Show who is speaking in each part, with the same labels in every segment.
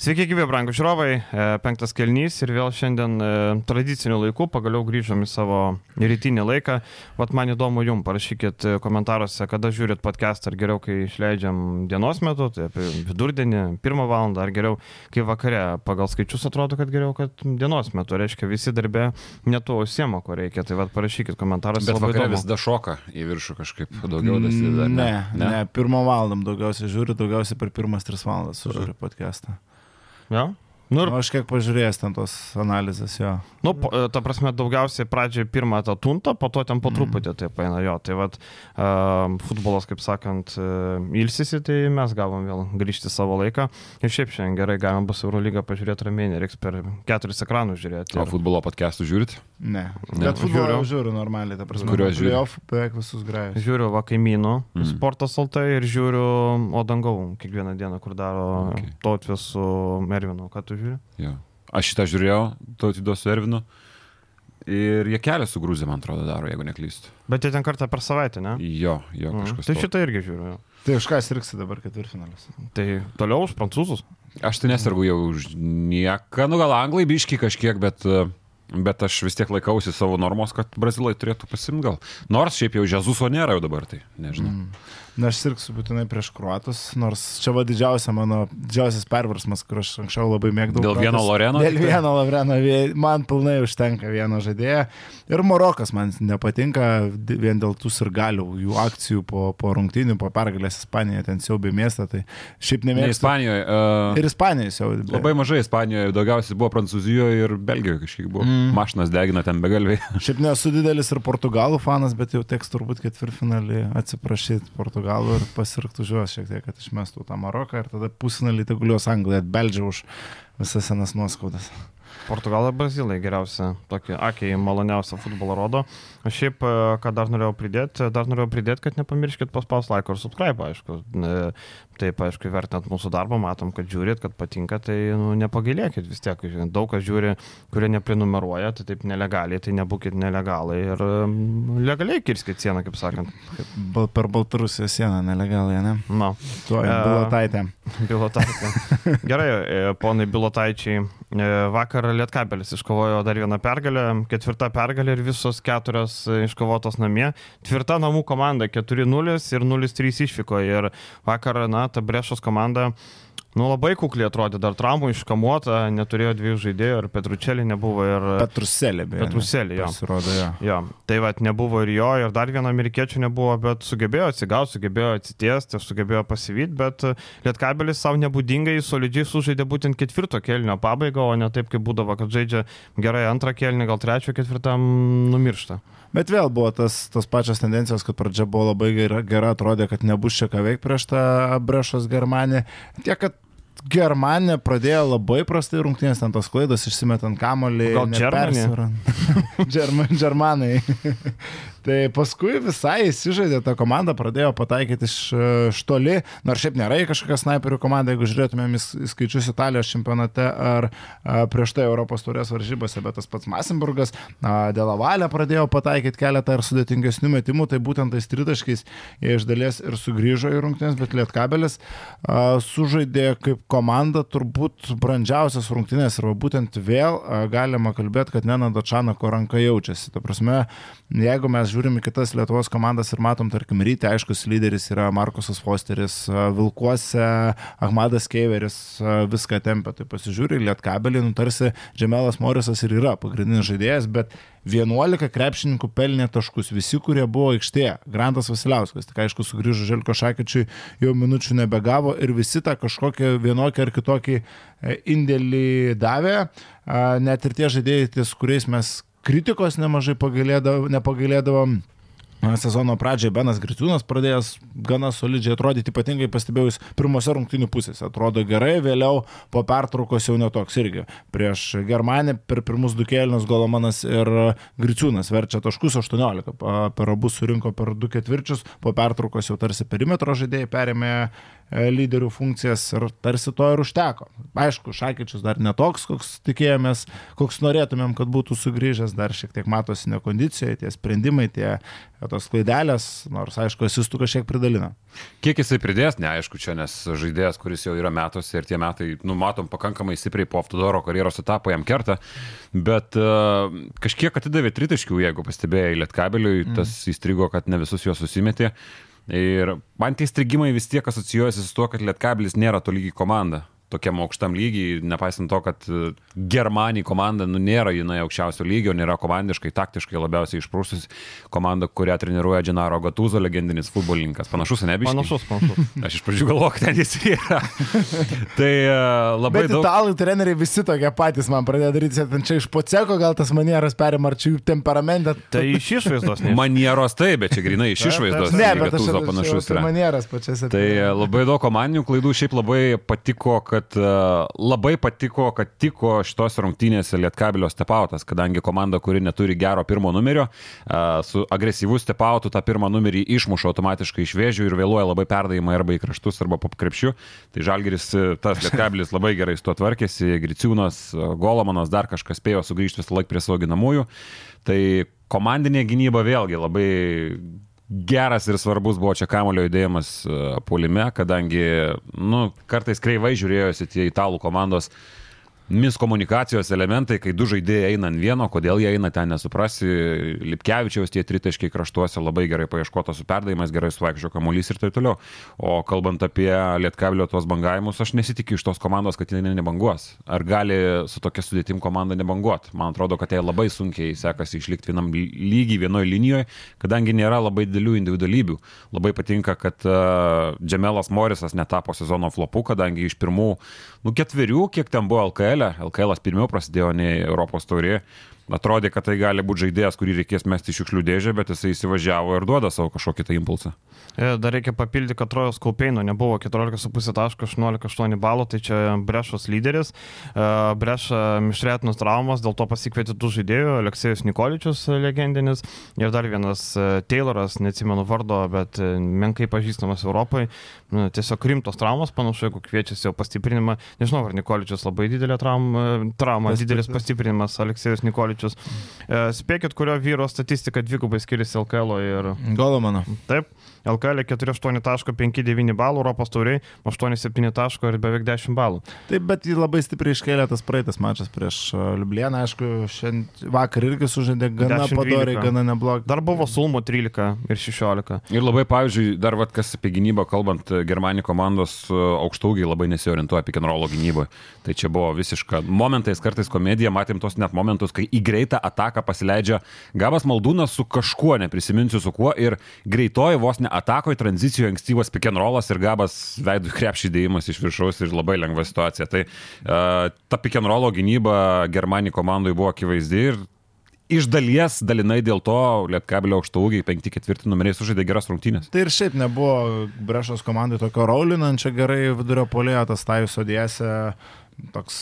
Speaker 1: Sveiki, gyvi, brangų žiūrovai. E, penktas kelnys ir vėl šiandien e, tradiciniu laiku pagaliau grįžom į savo rytinį laiką. Vat man įdomu jums, parašykit e, komentaruose, kada žiūrit podcast, ar geriau, kai išleidžiam dienos metu, tai apie vidurdienį, pirmą valandą, ar geriau, kai vakare. Pagal skaičius atrodo, kad geriau, kad dienos metu, reiškia, visi darbė netu užsiemo, ko reikia. Tai vat parašykit komentaruose.
Speaker 2: Bet vakare vis da šoka į viršų kažkaip daugiau dasideda.
Speaker 3: Ne, ne, ne, pirmą valandą daugiausiai žiūriu, daugiausiai per pirmas tris valandas žiūriu podcastą.
Speaker 1: Ja? Nu, ir...
Speaker 3: nu, aš kiek pažiūrėjęs ten tos analizės jo.
Speaker 1: Nu, po, ta prasme, daugiausiai pradžioje pirmą tą tuntą, po to ten po truputį mm. taip eina jo. Tai vad, uh, futbolas, kaip sakant, uh, ilsisi, tai mes gavom vėl grįžti savo laiką. Ir šiaip šiandien gerai galima bus Eurolygą pažiūrėti ramiai, reiks per keturis ekranus žiūrėti.
Speaker 2: Ir... O futbolo podcastų žiūrit?
Speaker 3: Ne. ne. Bet futbolą žiūriu. žiūriu normaliai, ta prasme.
Speaker 2: Kuriuos žiūriu?
Speaker 3: Beveik visus grajus.
Speaker 1: Žiūriu va kaimynų, mm. sportas saltai ir žiūriu Odangau kiekvieną dieną, kur daro okay. Tautvės su Mervinu. Ką tu žiūri?
Speaker 2: Jo. Aš šitą žiūrėjau, tautido su Ervinu. Ir jie kelią su Grūzija, man atrodo, daro, jeigu neklystu.
Speaker 1: Bet jie ten kartą per savaitę, ne?
Speaker 2: Jo, jo, mm. kažkas.
Speaker 1: Tai šitą irgi žiūriu. Jo.
Speaker 3: Tai už ką sirksi dabar ketvirtfinalis?
Speaker 1: Tai toliau už prancūzus.
Speaker 2: Aš tai nesirgu jau už nieką, nu gal anglai biški kažkiek, bet, bet aš vis tiek laikausi savo normos, kad brazilai turėtų pasimti gal. Nors šiaip jau Žezuso nėra jau dabar, tai nežinau. Mm.
Speaker 3: Na, aš sirksiu būtinai prieš kruatus, nors čia va didžiausia mano, didžiausias perversmas, kur aš anksčiau labai mėgdavau.
Speaker 2: Dėl vieno Loreno?
Speaker 3: Dėl vieno Loreno, man pilnai užtenka vieno žaidėjo. Ir Marokas man nepatinka vien dėl tų sirgalių, jų akcijų po, po rungtynių, po pergalės Ispanijoje, ten siaubė miestą, tai šiaip nemėgstu.
Speaker 2: Ne Ispanijoje. Uh,
Speaker 3: ir Ispanijoje siaubė.
Speaker 2: Labai mažai Ispanijoje, daugiausiai buvo Prancūzijoje ir Belgijoje kažkiek buvo. Mm. Mašinas degina ten begalviai.
Speaker 3: šiaip nesu didelis ir Portugalų fanas, bet jau teks turbūt ketvirtfinalį atsiprašyti Portugalų Portugalų ir pasirktų juos šiek tiek, kad išmestų tą Maroką ir tada pusinalį tegulios Angliją atbeldžia už visas senas nuoskaudas.
Speaker 1: Portugalai ir Brazilai geriausia, tokį akiai maloniausią futbolą rodo. O šiaip, e, ką dar norėjau pridėti, dar norėjau pridėti, kad nepamirškit paspaus like ir subscribe, aišku. Taip, aišku, vertinant mūsų darbą, matom, kad žiūrit, kad patinka, tai nu, nepagailėkit vis tiek. Daug kas žiūri, kurie neprenumeruoja, tai taip nelegaliai, tai nebūkit nelegalai ir legaliai kirskit sieną, kaip sakant.
Speaker 3: Bal, per Baltarusiją sieną nelegaliai, ne?
Speaker 1: Na.
Speaker 3: Tuo, e, bilotaitė.
Speaker 1: Bilotaitė. Gerai, e, ponai bilotaičiai, vakar Lietkabelis iškovojo dar vieną pergalę, ketvirta pergalė ir visos keturios iškovotos namie. Tvirta namų komanda 4-0 ir 0-3 išvyko. Ir vakar, na, ta Brešos komanda Nu, labai kukliai atrodė, dar traumų iškamuota, neturėjo dviejų žaidėjų, ir Petručelį nebuvo, ir...
Speaker 3: Petruselį, beje.
Speaker 1: Petruselį, jo.
Speaker 3: Pasirodo, jo.
Speaker 1: jo. Tai vad, nebuvo ir jo, ir dar vieno amerikiečių nebuvo, bet sugebėjo atsigauti, sugebėjo atsitiesti, sugebėjo pasivyti, bet Lietkabelis savo nebūdingai solidžiai sužaidė būtent ketvirto kelnio pabaigą, o ne taip, kaip būdavo, kad žaidžia gerai antrą kelnį, gal trečio, ketvirtam numiršta.
Speaker 3: Bet vėl buvo tas, tos pačios tendencijos, kad pradžia buvo labai gera, gera atrodė, kad nebus čia ką veikti prieš tą Brešos Germaniją. Tiek, kad Germanija pradėjo labai prastai rungtynės, ten tos klaidos išsimetant kamolį.
Speaker 1: Gal
Speaker 3: Germanai? Germanai. Tai paskui visai įsižaidė tą komandą, pradėjo pataikyti iš, iš toli, nors šiaip nėra kažkokia snaiperių komanda, jeigu žiūrėtumėm į skaičius Italijos čempionate ar a, prieš tai Europos turės varžybose, bet tas pats Masenburgas, dėl avalę pradėjo pataikyti keletą ir sudėtingesnių metimų, tai būtent tais tritaškiais jie iš dalies ir sugrįžo į rungtynės, bet Lietkabelis a, sužaidė kaip komanda turbūt brandžiausias rungtynės ir būtent vėl a, galima kalbėti, kad Nenado Čanako ranka jaučiasi. Ta prasme, jeigu mes žiūrim į kitas Lietuvos komandas ir matom, tarkim, ryte, aiškus lyderis yra Markusas Fosteris, Vilkuose, Ahmadas Keiveris viską tempia. Tai pasižiūri, Lietkabelį, nu tarsi Džemelas Morisas ir yra pagrindinis žaidėjas, bet 11 krepšininkų pelnė taškus, visi, kurie buvo aikštėje. Grantas Vasiliauskas, tik aišku, sugrįžo Želko Šakečiui, jau minučių nebegavo ir visi tą kažkokį vienokį ar kitokį e, indėlį davė. Net ir tie žaidėjai, ties kuriais mes kritikos nemažai nepagailėdavom. Sezono pradžioje Benas Griciūnas pradėjęs gana solidžiai atrodyti, ypatingai pastebėjus pirmose rungtinių pusėse. Atrodo gerai, vėliau po pertraukos jau netoks irgi. Prieš Germaniją per pirmus du kėlinius Golomanas ir Griciūnas verčia taškus 18, per abu surinko per du ketvirčius, po pertraukos jau tarsi perimetro žaidėjai perėmė lyderių funkcijas ir tarsi to ir užteko. Aišku, Šakyčius dar netoks, koks tikėjomės, koks norėtumėm, kad būtų sugrįžęs, dar šiek tiek matosi nekondicijoje, tie sprendimai, tie tos klaidelės, nors aišku, asistų kažkiek pridalina.
Speaker 2: Kiek jisai pridės, neaišku, čia, nes žaidėjas, kuris jau yra metuose ir tie metai, numatom, pakankamai stipriai po Aftodoro karjeros etapo jam kerta, bet uh, kažkiek atidavė tritaškių, jeigu pastebėjai Lietkabeliui, mm. tas įstrigo, kad ne visus juos susimetė. Ir man tie strigimai vis tiek asocijuojasi su tuo, kad Lietkabelis nėra tolygiai komanda tokiam aukštam lygiai, nepaisant to, kad e, Germanija komanda nu, nėra jinai aukščiausio lygio, nėra komandiškai, taktiškai labiausiai išprūsusi komanda, kurią treniruoja Džinaro Gatūzo, legendinis futbolininkas. Panašus, ne biškai?
Speaker 1: Panašus, panašus.
Speaker 2: Aš iš pradžių galvoju, kad ten jis yra. tai uh, labai
Speaker 3: Bet
Speaker 2: daug.
Speaker 3: italų treneriai visi tokie patys man pradėjo daryti, ten čia iš poceko gal tas manieras perima, ar čia jų temperamentą.
Speaker 1: Tai iš išvaizdos, ne?
Speaker 2: Manieros taip, bet čia grinai iš išvaizdos.
Speaker 3: Ne,
Speaker 2: tai
Speaker 3: bet
Speaker 2: Gattuso panašus yra.
Speaker 3: manieras pačiose.
Speaker 2: Tai e, labai daug komandinių klaidų, šiaip labai patiko, kad uh, labai patiko, kad tiko šitos rungtynėse Lietkabilio stepautas, kadangi komanda, kuri neturi gero pirmo numerio, uh, su agresyvų stepautu tą pirmą numerį išmuša automatiškai iš vėžių ir vėluoja labai perdavimą arba į kraštus, arba po krepšių. Tai Žalgeris, e, tas Lietkabilis labai gerai su tuo tvarkėsi, Griciūnas, Golomanas, dar kažkas spėjo sugrįžti visą laiką prie savo ginamųjų. Tai komandinė gynyba vėlgi labai geras ir svarbus buvo čia kamulio judėjimas e, puolime, kadangi, nu, kartais kreivai žiūrėjosi tie italų komandos miskomunikacijos elementai, kai du žaidėjai eina ant vieno, kodėl jie eina ten nesuprasi. Lipkevičiaus tie tritaškiai kraštuose labai gerai paieškotas su perdavimas, gerai suvaikščio kamuolys ir taip toliau. O kalbant apie Lietkabilio tuos bangavimus, aš nesitikiu iš tos komandos, kad jie nebanguos. Ar gali su tokia sudėtim komanda nebanguot? Man atrodo, kad jai labai sunkiai sekasi išlikti vienam lygiai, vienoje linijoje, kadangi nėra labai didelių individualybių. Labai patinka, kad uh, Džemelas Morisas netapo sezono flopu, kadangi iš pirmų, nu, ketverių, kiek ten buvo LKL, LKL pirmiau prasidėjo nei Europos taurė. Atrodė, kad tai gali būti žaidėjas, kurį reikės mesti šiukšlių dėžę, bet jisai įsivažiavo ir duoda savo kažkokį tą impulsą.
Speaker 1: E, Dar reikia papildyti, kad Trojos Kaupeino nebuvo 14,5 taško, 18,8 balų, tai čia Brešos lyderis. E, Breša mišrėtinus traumas, dėl to pasikvietė du žaidėjų, Aleksėjus Nikoličius e, legendinis ir dar vienas Tayloras, neatsimenu vardo, bet menkai pažįstamas Europai. Nu, Tiesiog rimtos traumas, panašu, jeigu kviečiasi jau pastiprinimą. Nežinau, ar Nikoličius labai didelė trauma, trauma didelis pastiprinimas, Aleksėjus Nikoličius. Spėkit, kurio vyro statistika dvigubai skiriasi LKL ir...
Speaker 3: Golo mano.
Speaker 1: Taip, LKL 4,859 balų, Europos tauriai 8,7 taško ir beveik 10 balų.
Speaker 3: Taip, bet jį labai stipriai iškėlė tas praeitas mačas prieš Liublieną, aišku, šiandien vakar irgi sužaidė gana
Speaker 1: 10-12.
Speaker 3: padoriai, gana neblogai.
Speaker 1: Dar buvo Sulmo 13 ir 16.
Speaker 2: Ir labai, pavyzdžiui, dar vat, kas apie gynybą kalbant, Germanijos komandos e, aukštaugiai labai nesiorientuoja apie generolo gynyboje. Tai čia buvo visiška momentais, kartais komedija, matėm tos net momentus, kai į greitą ataką pasileidžia Gabas Maldūnas su kažkuo, neprisiminsiu su kuo, ir greitoji vos ne atakoje, tranzicijoje ankstyvas rollas ir Gabas veidų krepšį dėjimas iš viršaus ir labai lengva situacija. Tai uh, ta rollo gynyba Germanijos komandai buvo akivaizdi ir iš dalies dalinai dėl to Lietkabelio aukšto ūgiai 5-4 numeriai sužaidė geras rungtynės.
Speaker 3: Tai ir šiaip nebuvo Brešos komandai tokio raulinančio gerai vidurio polėjo, tas tajus odėse toks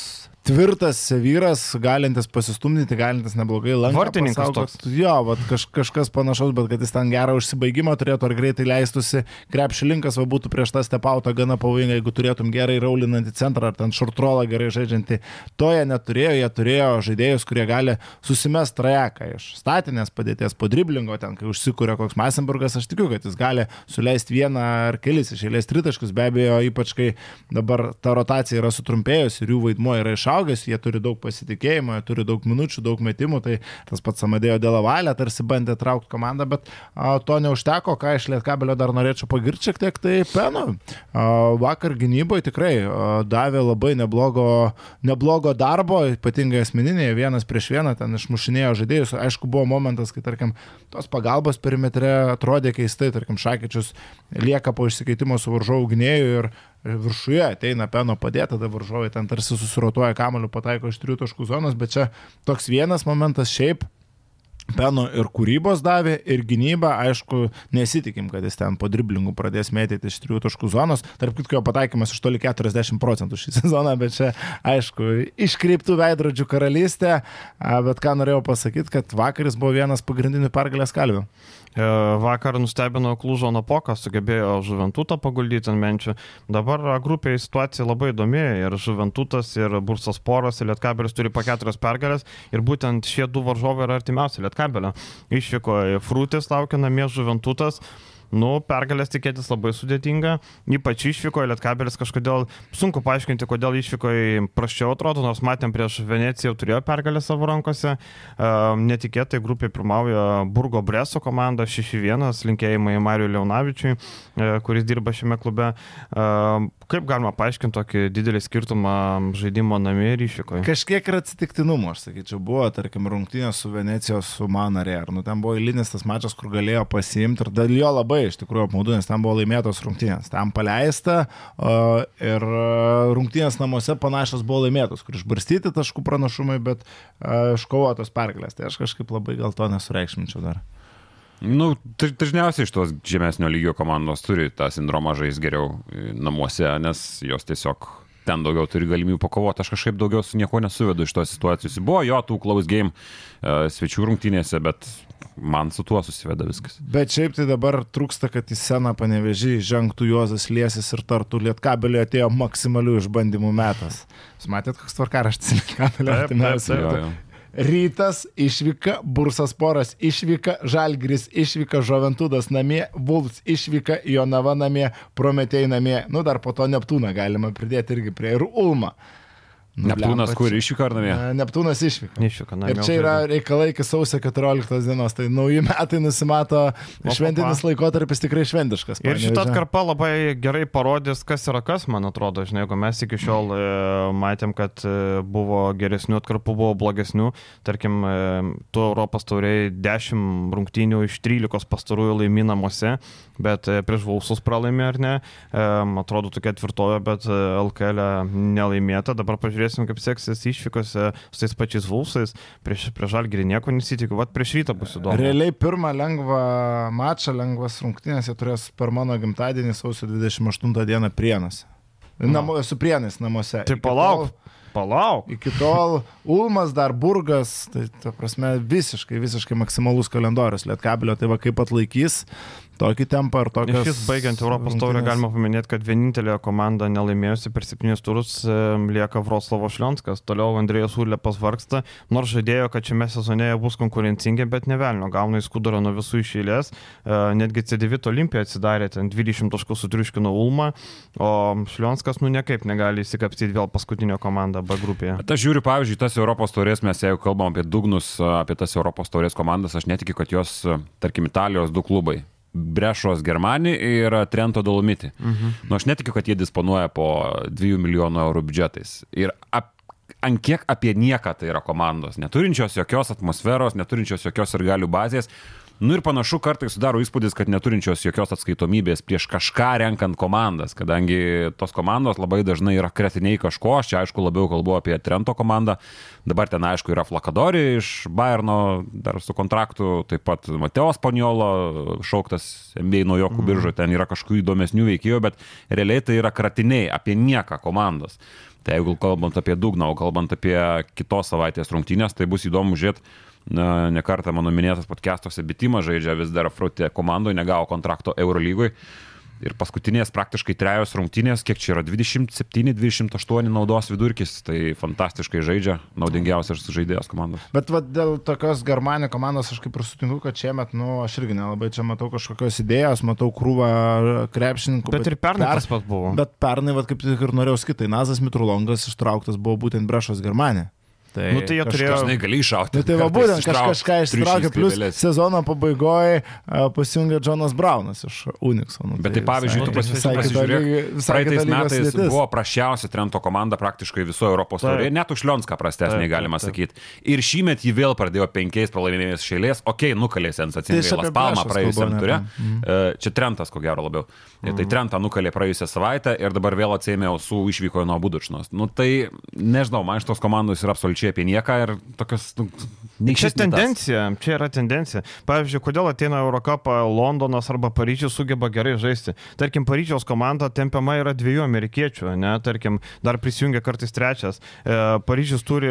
Speaker 3: tvirtas vyras, galintis pasistumdyti, galintis neblogai lankyti.
Speaker 1: Vartininkas toks.
Speaker 3: Jo, vat, kaž, kažkas panašaus, bet kad jis ten gerą užsibaigimą turėtų ar greitai leistųsi, krepšilinkas va būtų prieš tą stepautą gana pavojinga, jeigu turėtum gerai raulinantį centrą ar ten šurtrolą gerai žaidžiantį. To jie neturėjo, jie turėjo žaidėjus, kurie gali susimest trajeką iš statinės padėties po driblingo, ten kai užsikūrė koks Masenburgas, aš tikiu, kad jis gali suleisti vieną ar kelis iš eilės tritaškus, be abejo, ypač kai dabar ta rotacija yra sutrumpėjusi ir jų vaidmuo yra išaugęs išaugęs, jie turi daug pasitikėjimo, jie turi daug minučių, daug metimų, tai tas pats Samadėjo Delavalė tarsi bandė traukti komandą, bet a, to neužteko, ką iš Lietkabelio dar norėčiau pagirti šiek tiek, tai Peno. A, vakar gynyboje tikrai a, davė labai neblogo, neblogo darbo, ypatingai asmeninėje, vienas prieš vieną ten išmušinėjo žaidėjus. Aišku, buvo momentas, kai, tarkim, tos pagalbos perimetre atrodė keistai, tarkim, Šakyčius lieka po išsikeitimo su varžovų gynėjų ir viršuje ateina peno padėta, tada varžovai ten tarsi susirotuoja kamoliu, pataiko iš trijų taškų zonos, bet čia toks vienas momentas šiaip Peno ir kūrybos davė, ir gynybą, aišku, nesitikim, kad jis ten po driblingų pradės mėtyti iš trijų taškų zonos. Tarp kitko, jo pataikymas iš toli 40 procentų šį sezoną, bet čia, aišku, iškreiptų veidrodžių karalystė. Bet ką norėjau pasakyti, kad vakaris buvo vienas pagrindinių pergalės kalvių.
Speaker 1: E, Vakar nustebino Klužo Napoką, sugebėjo Žuventutą paguldyti ant menčių. Dabar grupėje situacija labai įdomi ir Žuventutas, ir Bursas Poras, ir Lietkabelis turi po keturias pergalės ir būtent šie du varžovai yra artimiausi Lietkabelio. Išvyko Frūtis, laukia namie Žuventutas. Nu, pergalės tikėtis labai sudėtinga, ypač išvyko į Lietkabelis kažkodėl, sunku paaiškinti, kodėl išvyko į praščiau atrodo, nors matėm prieš Veneciją turėjo pergalę savo rankose. Uh, netikėtai grupė pirmauja Burgo Breso komanda 6-1, linkėjimai Mariu Leonavičiui, uh, kuris dirba šiame klube. Kaip galima paaiškinti tokį didelį skirtumą žaidimo namie ir išvykoje?
Speaker 3: Kažkiek ir atsitiktinumo, aš sakyčiau, buvo, tarkim, rungtynės su Venecijos, su Manarė. Ar nu ten buvo eilinis tas mačas, kur galėjo pasiimti ir dėl jo labai iš tikrųjų apmaudu, nes ten buvo laimėtos rungtynės. Ten paleista ir e, rungtynės namuose panašios buvo laimėtos, kur išbarstyti taškų pranašumai, bet uh, iškovotos pergalės. Tai aš kažkaip labai gal to nesureikšminčiau dar.
Speaker 2: Nu, daž- dažniausiai iš tos žemesnio lygio komandos turi tą sindromą žais geriau e, namuose, nes jos tiesiog ten daugiau turi galimybių pakovoti. Aš kažkaip daugiau su nieko nesuvedu iš tos situacijos. Buvo jo tų close game uh, svečių rungtynėse, bet man su tuo susiveda viskas.
Speaker 3: Bet šiaip tai dabar trūksta, kad į sceną panevežį žengtų Juozas Liesis ir tartų Lietkabelio atėjo maksimalių išbandymų metas. Jūs matėt, koks tvarkaraštis Lietkabelio
Speaker 1: Taip,
Speaker 3: Rytas išvyka, Bursas Poras išvyka, Žalgris išvyka, Žoventudas namie, Vulfs išvyka, Jonava namie, Prometėjai namie. Nu, dar po to Neptūną galima pridėti irgi prie ir Ulma. Nu,
Speaker 2: Neptūnas, kur išvyko ar namie?
Speaker 3: E, Neptūnas išvyka.
Speaker 1: Išvyko namie.
Speaker 3: Ir čia yra reikalai iki sausio 14 dienos, tai nauji metai nusimato, šventinis laikotarpis tikrai šventiškas.
Speaker 1: Ir
Speaker 3: Panevėžio.
Speaker 1: atkarpa labai gerai parodys, kas yra kas, man atrodo, žinai, jeigu mes iki šiol e, matėm, kad e, buvo geresnių atkarpų, buvo blogesnių, tarkim, e, tu Europos tauriai 10 rungtynių iš 13 pastarųjų laimi namuose, bet e, prieš Vulsus pralaimė ar ne, e, atrodo tokia tvirtovė, bet e, LKL nelaimėta, dabar pažiūrėsim, kaip seksis išvykose su tais pačiais Vulsais, prieš, prieš Žalgirį nieko nesitikiu, vat prieš rytą bus įdomu.
Speaker 3: Realiai pirmą lengvą mačą, lengvas rungtynės jie turės per mano gimtadienį sausio 28 dieną Prienuose. Namo, su Prienais namuose.
Speaker 1: Tai palauk,
Speaker 3: tol-
Speaker 1: palauk.
Speaker 3: Iki tol Ulmas dar Burgas, tai ta prasme visiškai, visiškai maksimalus kalendorius Lietkabelio, tai va kaip atlaikys tokį tempą ar tokį...
Speaker 1: Iš vis baigiant Europos taurę galima paminėti, kad vienintelė komanda nelaimėjusi per septynis turus lieka Vroclavo Šlionskas. Toliau Andrėjas Ulepas vargsta, nors žadėjo, kad šiame sezone bus konkurencingi, bet nevelnio, gauna įskudurą nuo visų iš eilės. E, Netgi C9 Olimpija atsidarė ten 20 taškų sutriuškino Ulmą, o Šlionskas nu niekaip negali įsikapstyti vėl paskutinio komandą B grupėje.
Speaker 2: Bet aš žiūriu, pavyzdžiui, tas Europos taurės, mes jeigu kalbam apie dugnus, apie tas Europos taurės komandas, aš netikiu, kad jos, tarkim, Italijos du klubai. Brešos Germani ir Trento Dolomiti. Mhm. Nu, aš netikiu, kad jie disponuoja po 2 milijonų eurų biudžetais. Ir ap, ant kiek apie nieką tai yra komandos, neturinčios jokios atmosferos, neturinčios jokios ir galių bazės. Nu ir panašu kartais sudaro įspūdis, kad neturinčios jokios atskaitomybės prieš kažką renkant komandas, kadangi tos komandos labai dažnai yra kretiniai kažko, aš čia aišku labiau kalbu apie Trento komandą, dabar ten aišku yra Flakadori iš Bayerno, dar su kontraktu, taip pat Mateo Spaniolo, šauktas MBA naujokų biržo, ten yra kažkokių įdomesnių veikėjų, bet realiai tai yra kratiniai apie nieką komandos. Tai jeigu kalbant apie dugną, o kalbant apie kitos savaitės rungtynės, tai bus įdomu žiūrėti, na, nekartą mano minėtas podcastuose Bitima žaidžia vis dar Frutė komandoje, negavo kontrakto Eurolygui. Ir paskutinės praktiškai trejos rungtynės, kiek čia yra 27-28 naudos vidurkis, tai fantastiškai žaidžia, naudingiausias žaidėjas komandos.
Speaker 3: Bet va, dėl tokios Germanio komandos aš kaip ir sutinku, kad šiemet, nu, aš irgi nelabai čia matau kažkokios idėjos, matau krūvą krepšininkų.
Speaker 1: Bet ir pernai tas pats buvo.
Speaker 3: Bet pernai, va, kaip tik ir norėjau skaitai, Nazas Mitrulongas ištrauktas buvo būtent Brešos Germanė. Tai,
Speaker 1: Nu, tai jie turėjo-
Speaker 2: Dažnai gali iššauti.
Speaker 3: Nu, tai va būtent kaž, kažką ištraukė, plus sezono pabaigoje pasijungė Jonas Braunas iš Unixo. Nu,
Speaker 2: Bet tai pavyzdžiui, tu pasi-
Speaker 3: visai kita
Speaker 2: pasižiūrėk,
Speaker 3: lygi- visai
Speaker 2: praeitais metais
Speaker 3: sudėtis.
Speaker 2: buvo prašiausia Trento komanda praktiškai visoje Europos taurėje, net už Lionską prastesnė, galima sakyti. Ir šįmet jį vėl pradėjo penkiais pralaimėjimais šėlės, okei, okay, nukalė
Speaker 3: Tai
Speaker 2: sensacingai
Speaker 3: čia
Speaker 2: Las
Speaker 3: Brešos
Speaker 2: praėjusiam turė.
Speaker 3: apie-
Speaker 2: E, Čia Trentas, ko gero labiau. Ir Tai Trentą nukalė praėjusią savaitę ir dabar vėl atsėmė Ausų išvyko nuo Budučnos. Nu tai nežinau, man šitos komandos yra absoliučiai apie nieką ir tokios nu,
Speaker 1: Čia tendencija, čia yra tendencija. Pavyzdžiui, kodėl ateina Eurocapą Londonas arba Paryžius sugeba gerai žaisti. Tarkim, Paryžiaus komanda tempiama yra dviejų amerikiečių, ne, tarkim, dar prisijungia kartais trečias. E, Paryžius turi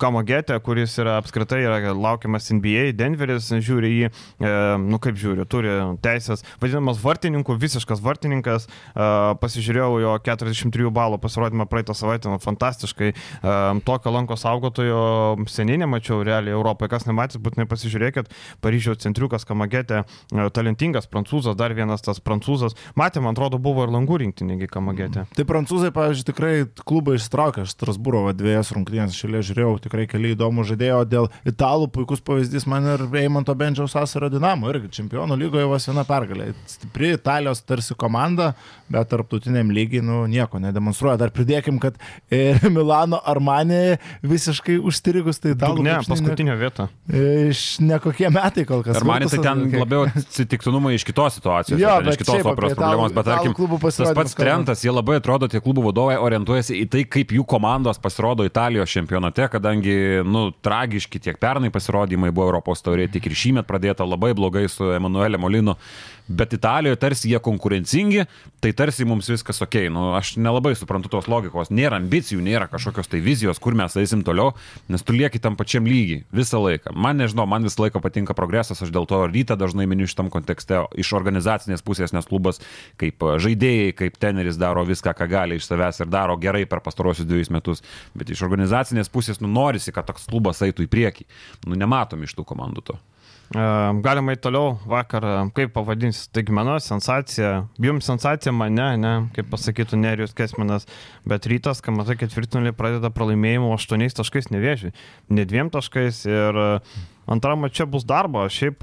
Speaker 1: Kamagetę, kuris yra apskritai yra laukiamas NBA, Denveris žiūri jį, e, nu kaip žiūri, turi teisės, vadinamas vartininku, visiškas vartininkas, e, pasižiūrėjau jo 43 balų pasirodymą praeitą savaitę, nu, fantastiškai, e, tokio lanko saugotojo seniai nemačiau realiai Europoje, kas nematys, būtinai pasižiūrėkit, Paryžiaus centriukas Kamagetė, e, talentingas prancūzas, dar vienas tas prancūzas, matė, man atrodo, buvo ir langų rinktinėgi Kamagetė.
Speaker 3: Tai prancūzai, pavyzdžiui, tikrai klubą ištraukė, aš Strasbūro dviejas rungtynės šalia žiūrėjau, tikrai keli įdomų žaidėjo, dėl italų puikus pavyzdys man ir Eimanto Bendžiaus Asaro Dinamo, irgi čempionų lygoje vos viena pergalė. Stipri Italijos tarsi komanda, bet tarptautiniam lygiai, nu, nieko nedemonstruoja. Dar pridėkim, kad ir Milano Armanė visiškai užstrigus, tai italų.
Speaker 1: Ne, paskutinio vietą.
Speaker 3: Iš nekokie metai kol kas.
Speaker 2: Ir man tai ten
Speaker 3: kiek-
Speaker 2: labiau atsitiktinumai iš kitos situacijos,
Speaker 3: Jo,
Speaker 2: iš kitos operos problemos, bet tarkim, tas pats. Trentas, jie labai atrodo, tie klubų vadovai orientuojasi į tai, kaip jų komandos pasirodo Italijos čempionate, kadangi, nu, tragiški tiek pernai pasirodymai buvo Europos taurė, tiek ir šįmet pradėta labai blogai su Emanuelė Molinu. Bet Italijoje tarsi jie konkurencingi, tai tarsi mums viskas ok. Nu, aš nelabai suprantu tos logikos. Nėra ambicijų, nėra kažkokios tai vizijos, kur mes eisim toliau, nes tu lieki tam pačiam lygiai visą laiką. Man nežinau, man visą laiką patinka progresas, aš dėl to rytą dažnai miniu šitam kontekste iš organizacinės pusės, nes klubas kaip žaidėjai, kaip teneris daro viską, ką gali iš savęs ir daro gerai per pastarosius dviejus metus. Bet iš organizacinės pusės, nu, norisi, kad toks klubas eitų į priekį. Nu, nematom iš tų komandų to.
Speaker 1: Galima į toliau vakar, kaip pavadinsi, staigmena, sensacija. Jums sensacija mane, ne, kaip pasakytų Nerijus Kesminas, bet rytas, kai matai ketvirtinulį pradeda pralaimėjimu 8 taškais nevėžiui, ne dviem taškais ir e, Antram čia bus darbo. Šiaip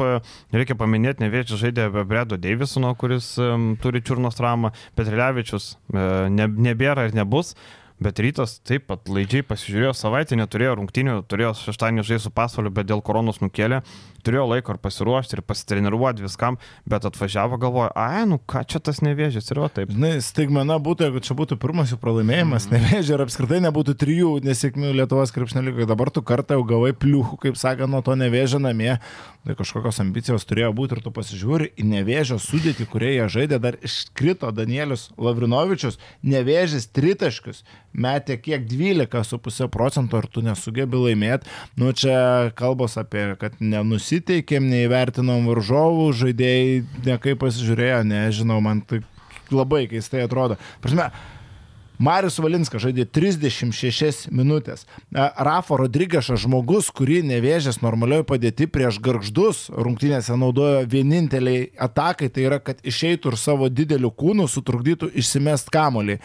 Speaker 1: reikia paminėti, nevėčiai žaidė be Bredo Davisono, kuris um, turi čiurnos traumą, Petrilevičius e, ne, nebėra ir nebus. Bet rytas taip pat laidžiai pasižiūrėjo savaitę, neturėjo rungtinių, turėjo šeštadienį žaisti su pasvaliu, bet dėl koronos nukėlė, turėjo laiko ir pasiruošti, ir pasitreniruoti viskam, bet atvažiavo galvoja, ai, nu ką čia tas nevėžys, ir va taip.
Speaker 3: Žinai, staigmena būtų, jeigu čia būtų pirmas jų pralaimėjimas, mm. nevėžė ir apskritai nebūtų trijų nesėkmių Lietuvos krepšinio lygoje. Dabar tu kartą jau gavai pliuchų, kaip sakė, nuo to nevėžė namie. Tai kažkokios ambicijos turėjo būti ir tu pasižiūri į nevėžio sudėtį, kurie jie žaidė, dar iškrito Danielius Lavrinovičius, nevėžės tritaškius, metė kiek 12,5 procento ir tu nesugebi laimėti. Nu čia kalbos apie, kad nenusiteikėm, neįvertinom varžovų, žaidėjai nekaip pasižiūrėjo, nežinau, man tai labai keistai atrodo. Prasme, Marius Valinskas žaidė 36 minutės. Rafa Rodrygešas žmogus, kurį nevėžės normalioje padėti prieš garždus rungtynėse naudojo vieninteliai atakai, tai yra, kad išeitų ir savo dideliu kūnu sutrukdytų išsimest kamolį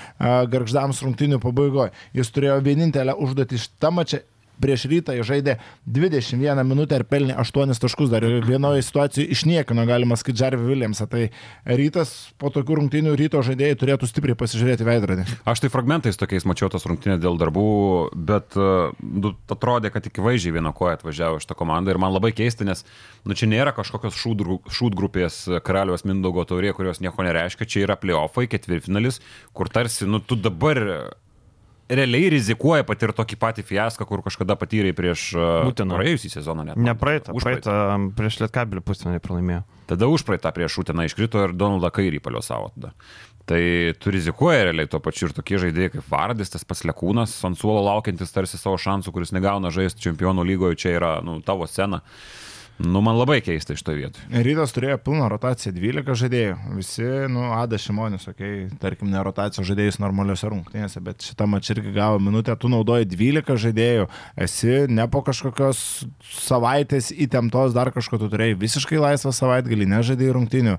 Speaker 3: garždams rungtynių pabaigoje. Jis turėjo vienintelę užduotį šitą mačią prieš rytą žaidė 21 minutę ir pelnė 8 taškus. Dar vienoje situacijoje išniekino, galima sakyti, Jarvį Williamsą. Tai rytas po tokių rungtynių ryto žaidėjai turėtų stipriai pasižiūrėti veidrodį.
Speaker 2: Aš tai fragmentais tokiais mačiau tas rungtynės dėl darbų, bet uh, nu, atrodė, kad tik vaizdžiai vieno koja atvažiavo šitą komandą ir man labai keista, nes nu, čia nėra kažkokios šūt grupės karaliaus Mindaugo taurė, kurios nieko nereiškia, čia yra playoffai, ketvirtfinalis, kur tarsi, nu, tu dabar realiai rizikuoja patirti tokį patį fiaską, kur kažkada patyrė prieš
Speaker 1: Būtent.
Speaker 2: praėjusį sezoną. Net,
Speaker 1: Ne praeitą, praeitą prieš Lietkabelį pusfinalį pralaimėjo.
Speaker 2: Tada užpraeitą prieš Šutiną iškrito ir Donaldą Kairį palio savo tada. Tai tu rizikuoji realiai tuo pačiu ir tokie žaidėjai kaip Vardis, tas pats Lekūnas, ant suolo laukiantis tarsi savo šansų, kuris negauna žaisti čempionų lygoje, čia yra nu, tavo scena. Nu, man labai keista iš to vietų.
Speaker 3: Rytas turėjo pilną rotaciją 12 žaidėjų. Visi, nu, Ada Šimonis, okei, okay, tarkim, ne rotacijos žaidėjus normaliuose rungtynėse, bet šitą mačą irgi gavo minutę, tu naudoji 12 žaidėjų, esi ne po kažkokios savaitės įtemptos, dar kažko tu turėjai visiškai laisvą savaitgalį, nežaidėjai rungtynių.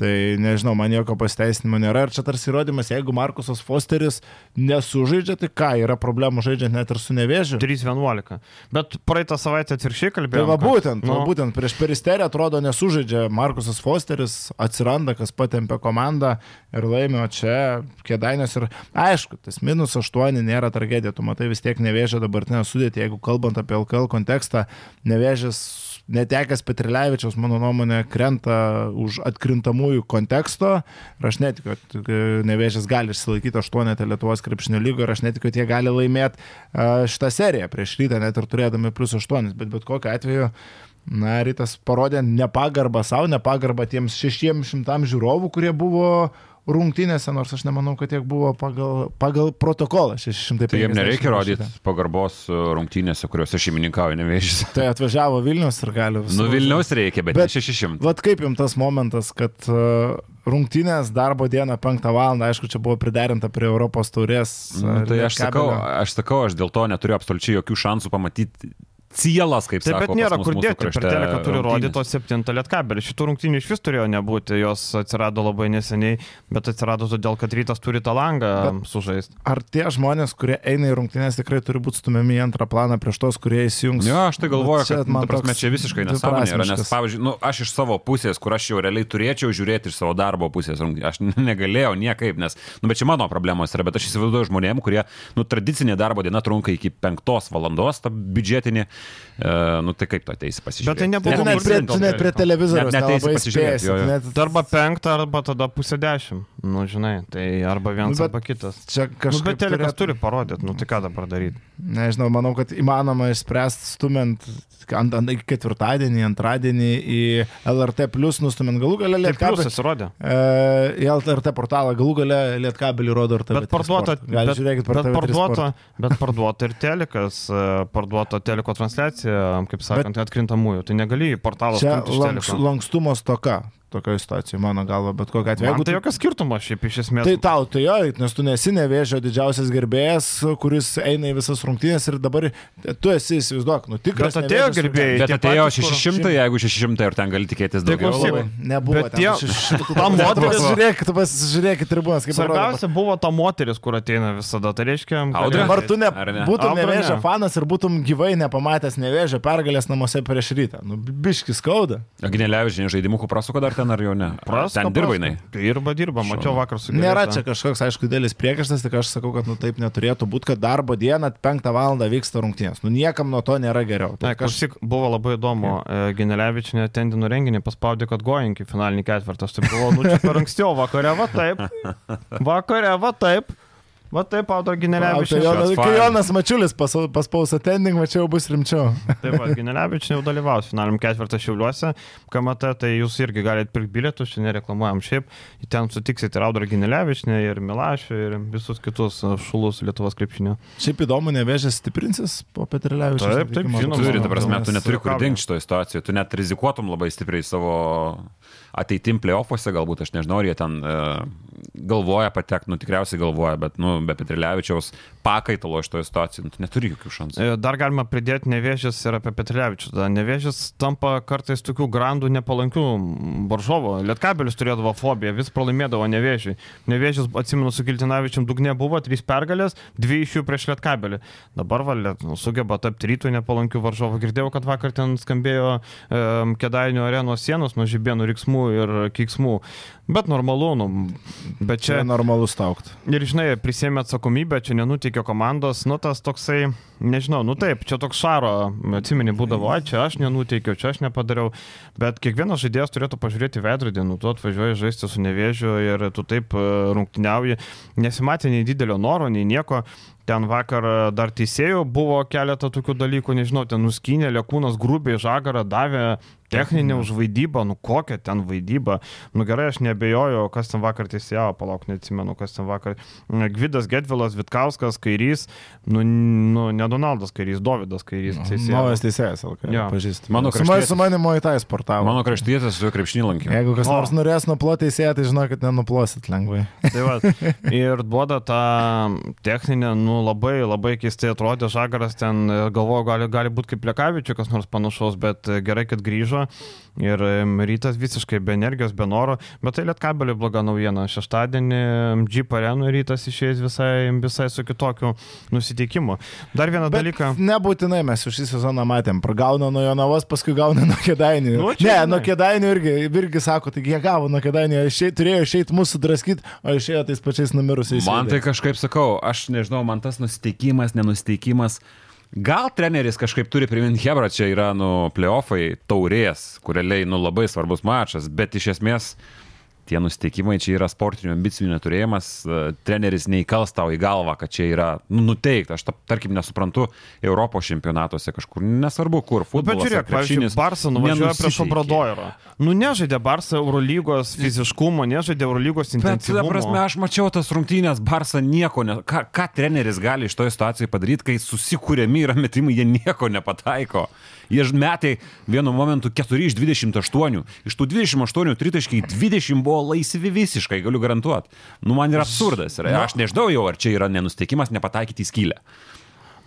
Speaker 3: Tai nežinau, man jokio pasiteisinimo nėra. Ir čia tarsi įrodymas, jeigu Markusas Fosteris nesužaidžia, tai ką, yra problemų žaidžiant net ir su nevėžiu.
Speaker 1: 3-11. Bet praeitą savaitę atvirkščiai
Speaker 3: Tai
Speaker 1: kalbėjome.
Speaker 3: va būtent,
Speaker 1: nu,
Speaker 3: va būtent prieš peristerį atrodo nesužaidžia Markusas Fosteris, atsiranda, kas patempia komandą ir laimėjo čia kėdainės ir aišku, tas minus 8 nėra tragedija, tu matai vis tiek nevėžia dabartinę sudėtį, jeigu kalbant apie LKL kontekstą, nevėžės netekęs Petrilevičiaus, mano nuomonė, krenta už atkrintamųjų konteksto ir aš netikiu, kad e, nevėžės gali išsilaikyti aštuonetę Lietuvos krepšinio lygų ir aš netikiu, kad jie gali laimėti šitą seriją prieš rytą, net ir turėdami plus aštuonis, bet bet kokiu atveju Na, rytas parodė nepagarbą savo, nepagarbą tiems šešiems šimtam žiūrovų, kurie buvo rungtynėse, nors aš nemanau, kad tiek buvo pagal, pagal protokolą 650.
Speaker 2: Tai jiems nereikia rodyti pagarbos e, rungtynėse, kuriuose šeimininkauja nevėžys.
Speaker 3: Tai atvažiavo Vilnius ir gali visą.
Speaker 2: Nu Vilnius reikia, bet, bet 600.
Speaker 3: Vat kaip jums tas momentas, kad uh, rungtynės darbo dieną 5 val. aišku, čia buvo priderinta prie Europos taurės.
Speaker 2: Nu, tai aš sakau, aš sakau, aš dėl to neturiu absoliučiai jokių šansų pamatyti cielas, kaip
Speaker 1: sakoma.
Speaker 2: Taip,
Speaker 1: bet nėra kur dėti, per teleką turi rodyti to septintą lietkabelį. Šitų rungtynių iš vis turėjo nebūti, jos atsirado labai neseniai, bet atsirado todėl, kad rytas turi tą langą sužaisti.
Speaker 3: Ar tie žmonės, kurie eina į rungtynės, tikrai turi būti stumiami į antrą planą prieš tos, kurie įsijungs?
Speaker 2: Ne, aš tai galvoju, čia, kad man prasme, čia visiškai nesąmonė yra, nes, pavyzdžiui, nu, aš iš savo pusės, kur aš jau realiai turėčiau žiūrėti iš savo darbo pusės, aš negalėjau niekaip, nes, nu, bet čia mano problemos yra, bet aš įsivaizduoju žmonėm, kurie, nu, tradicinė darbo diena trunka iki penktos valandos, ta biudžetinė nu tai kaip tu ateisi pasižiūrėti?
Speaker 3: Bet tai nebuvo net, net, prie, net prie televizoriaus. Net neteisi pasižiūrėti. Jo, jo.
Speaker 1: Net... Arba penktą, arba tada pusę dešimt. Nu, žinai, tai arba vienas, nu, arba kitas.
Speaker 3: Čia kažkas. Nu,
Speaker 1: bet telekas turėtų... turi parodyti, nu tai ką dabar daryti?
Speaker 3: Nežinau, manau, kad įmanoma išspręsti stumint ant, ant, ketvirtadienį, antradienį į LRT plus nustumint galų galę
Speaker 1: Lietkabelį. Tai pasirodė.
Speaker 3: E, į LRT portalą galų galę Lietkabelį rodo ir taip.
Speaker 1: Bet parduota, bet, žiūrėkit, bet, parduota, bet parduota ir telekas, e, parduota teliko transliacija kaip sakant, bet atkrintamųjų. Tai negali į portalą.
Speaker 3: Čia lanks, lankstumo stoka tokioje situacijoje, mano galva, bet kokia atveju.
Speaker 1: Man tai jokio skirtumo šiaip iš esmės.
Speaker 3: Tai tau, tai jo, nes tu nesi nevėžio didžiausias gerbėjas, kuris eina į visas rungtynės ir dabar tu esi įsivaizduok, nu tikras.
Speaker 1: Bet atėjo gerbėjai.
Speaker 2: Bet atėjo 600, kur... jeigu 600 ir ten gali tikėtis daugiau.
Speaker 3: Tai labai. Nebuvo. Bet tie,
Speaker 1: ta moteris.
Speaker 3: Žiūrėk, tu pasižiūrėk tribunas, kaip
Speaker 1: Svarbiausia buvo ta moteris, kur ateina visada. Tai reiškia,
Speaker 3: Audrė. Ar tu ne, būtum nevėžio fanas ir būtum gyvai nepamatęs nevėžio pergalės namuose prieš rytą? Nu, biški skauda.
Speaker 2: Agnelevižinė žaidimų prasuko dar ten ar jau ne?
Speaker 1: Prasko,
Speaker 2: ten dirba jinai.
Speaker 1: Dirba, dirba, mačiau vakar su
Speaker 3: Nėra čia kažkoks, aišku, dėlis priekaištas, tik aš sakau, kad nu, taip neturėtų būti, kad darbo dieną 5 val. vyksta rungtynės. Nu niekam nuo to nėra geriau.
Speaker 1: Tai kažkaip buvo labai įdomu. Yeah. Genelevičinė tendinų renginį paspaudė, kad gojink į finalinį ketvirtą. Aš tai buvau, nu čia per ankstiau, vakare va taip. Vakare va taip. Va taip, Audro Ginelevičius.
Speaker 3: Tai kai Jonas Mačiulis paspaus attending, mačiau bus rimčiau.
Speaker 1: Taip, Ginelevičius jau dalyvaus finaliniam ketvirtą šiauliuose. KMT, tai jūs irgi galite pirkti bilietus, čia nereklamuojam šiaip. Ten sutiksit ir Audro Ginelevičius, ir Milašių, ir visus kitus šulus Lietuvos krepšinio.
Speaker 3: Šiaip įdomu, nevėžės stiprinsis po Petrilevičius.
Speaker 1: Taip, taip, žinoma.
Speaker 2: Turi, ta prasme, tu neturi kur dingti šitoje situacijoje, tu net rizikuotum labai stipriai savo ateitim playoffuose, galbūt aš nežinau, ar jie ten e, galvoja patekti, nu tikriausiai galvoja, bet nu, be Petrilevičiaus pakaitalo iš toje situacijoje nu, neturi jokių šansų.
Speaker 1: E, dar galima pridėti Nevėžės ir apie Petrilevičius. Nevėžės tampa kartais tokių grandų nepalankių varžovo. Lietkabelis turėdavo fobiją, vis pralaimėdavo Nevėžiai. Nevėžės, atsimenu, su Kiltinavičium dugne buvo trys pergalės, dvi iš jų prieš Lietkabelį. Dabar valėt, nu, sugeba tapti rytų nepalankių varžovų. Girdėjau, kad vakar ten skambėjo e, Kedainių arenos sienos nuo žibėnų riksmų ir kiksmų. Bet normalu, nu, bet čia...
Speaker 3: čia normalus taukt.
Speaker 1: Ir žinai, prisėmė atsakomybę, čia nenutikė komandos, nu tas toksai, nežinau, nu taip, čia toks šaro, atsimeni, būdavo, ai, čia aš nenuteikiau, čia aš nepadariau, bet kiekvienas žaidėjas turėtų pažiūrėti veidrodį, nu tu atvažiuoji žaisti su nevėžiu ir tu taip e, rungtiniauji, nesimatė nei didelio noro, nei nieko, ten vakar dar teisėjų buvo keletą tokių dalykų, nežinau, ten nuskynė, lėkūnas grubiai žagarą davė techninė už vaidybą, nu kokia ten vaidyba. Nu gerai, aš nebejoju, kas ten vakar teisėjavo, palauk, neatsimenu, kas ten vakar. Gvidas Gedvilas, Vitkauskas, Kairys, nu, nu ne Donaldas Kairys, Davidas Kairys.
Speaker 3: Naujas teisėjas, LK.
Speaker 1: Ja.
Speaker 3: Pažįstu. Mano kraštietis. Su manimo į tą sportavą.
Speaker 2: Mano kraštietis su krepšinį lankė.
Speaker 3: Jeigu kas nors norės nuploti teisėją, tai žinokit, nenuplosit lengvai.
Speaker 1: tai va, ir duoda tą techninę, nu labai, labai keistai atrodė Žagaras, ten galvoju, gali, gali būti kaip Lekavičius, kas nors panašaus, bet gerai, kad grįžo ir rytas visiškai be energijos, be noro, bet tai lietkabelį bloga naujiena. Šeštadienį Jeep arenų rytas išėjęs visai, visai su kitokiu nusiteikimu. Dar vieną bet dalyką.
Speaker 3: Nebūtinai mes už šį sezoną matėm, pragauna nuo Jonavos, paskui gauna nuo Kedainių. Nu, ne, žinai. nuo Kedainių irgi, irgi sako, taigi jie gavo nuo Kedainių, išė, turėjo išeiti mūsų draskyti, o išėjo tais pačiais numirusiais.
Speaker 2: Man tai kažkaip sakau, aš nežinau, man tas nusiteikimas, nenusiteikimas. Gal treneris kažkaip turi priminti, Hebra, čia yra, nu, playoffai taurės, kur realiai, nu, labai svarbus mačas, bet iš esmės tie nusteikimai čia yra sportinių ambicijų neturėjimas, e, treneris neįkals tau į galvą, kad čia yra nu, nuteikta. Aš, ta, tarkim, nesuprantu Europos čempionatuose kažkur, nesvarbu kur,
Speaker 1: Nu, bet
Speaker 2: futbolas.
Speaker 1: žiūrėk, pavyzdžiui, Barça nuvažiuoja prieš Obradoirą. Nu, nežaidė Barça Eurolygos fiziškumo, nežaidė Eurolygos
Speaker 2: Bet,
Speaker 1: intensyvumo.
Speaker 2: prasme, aš mačiau tas rungtynės, Barça nieko, ne, ką, ką treneris gali iš toje situacijoje padaryti, kai susikūrėmi yra metimai, jie nieko nepataiko. Jie metai vienu momentu 4 iš 28. Iš tų 28 tritaškiai 20 buvo laisvi visiškai, galiu garantuoti. Nu, man yra absurdas. Yra. Aš nežinau jau, ar čia yra nenusteikimas nepataikyti į skylę.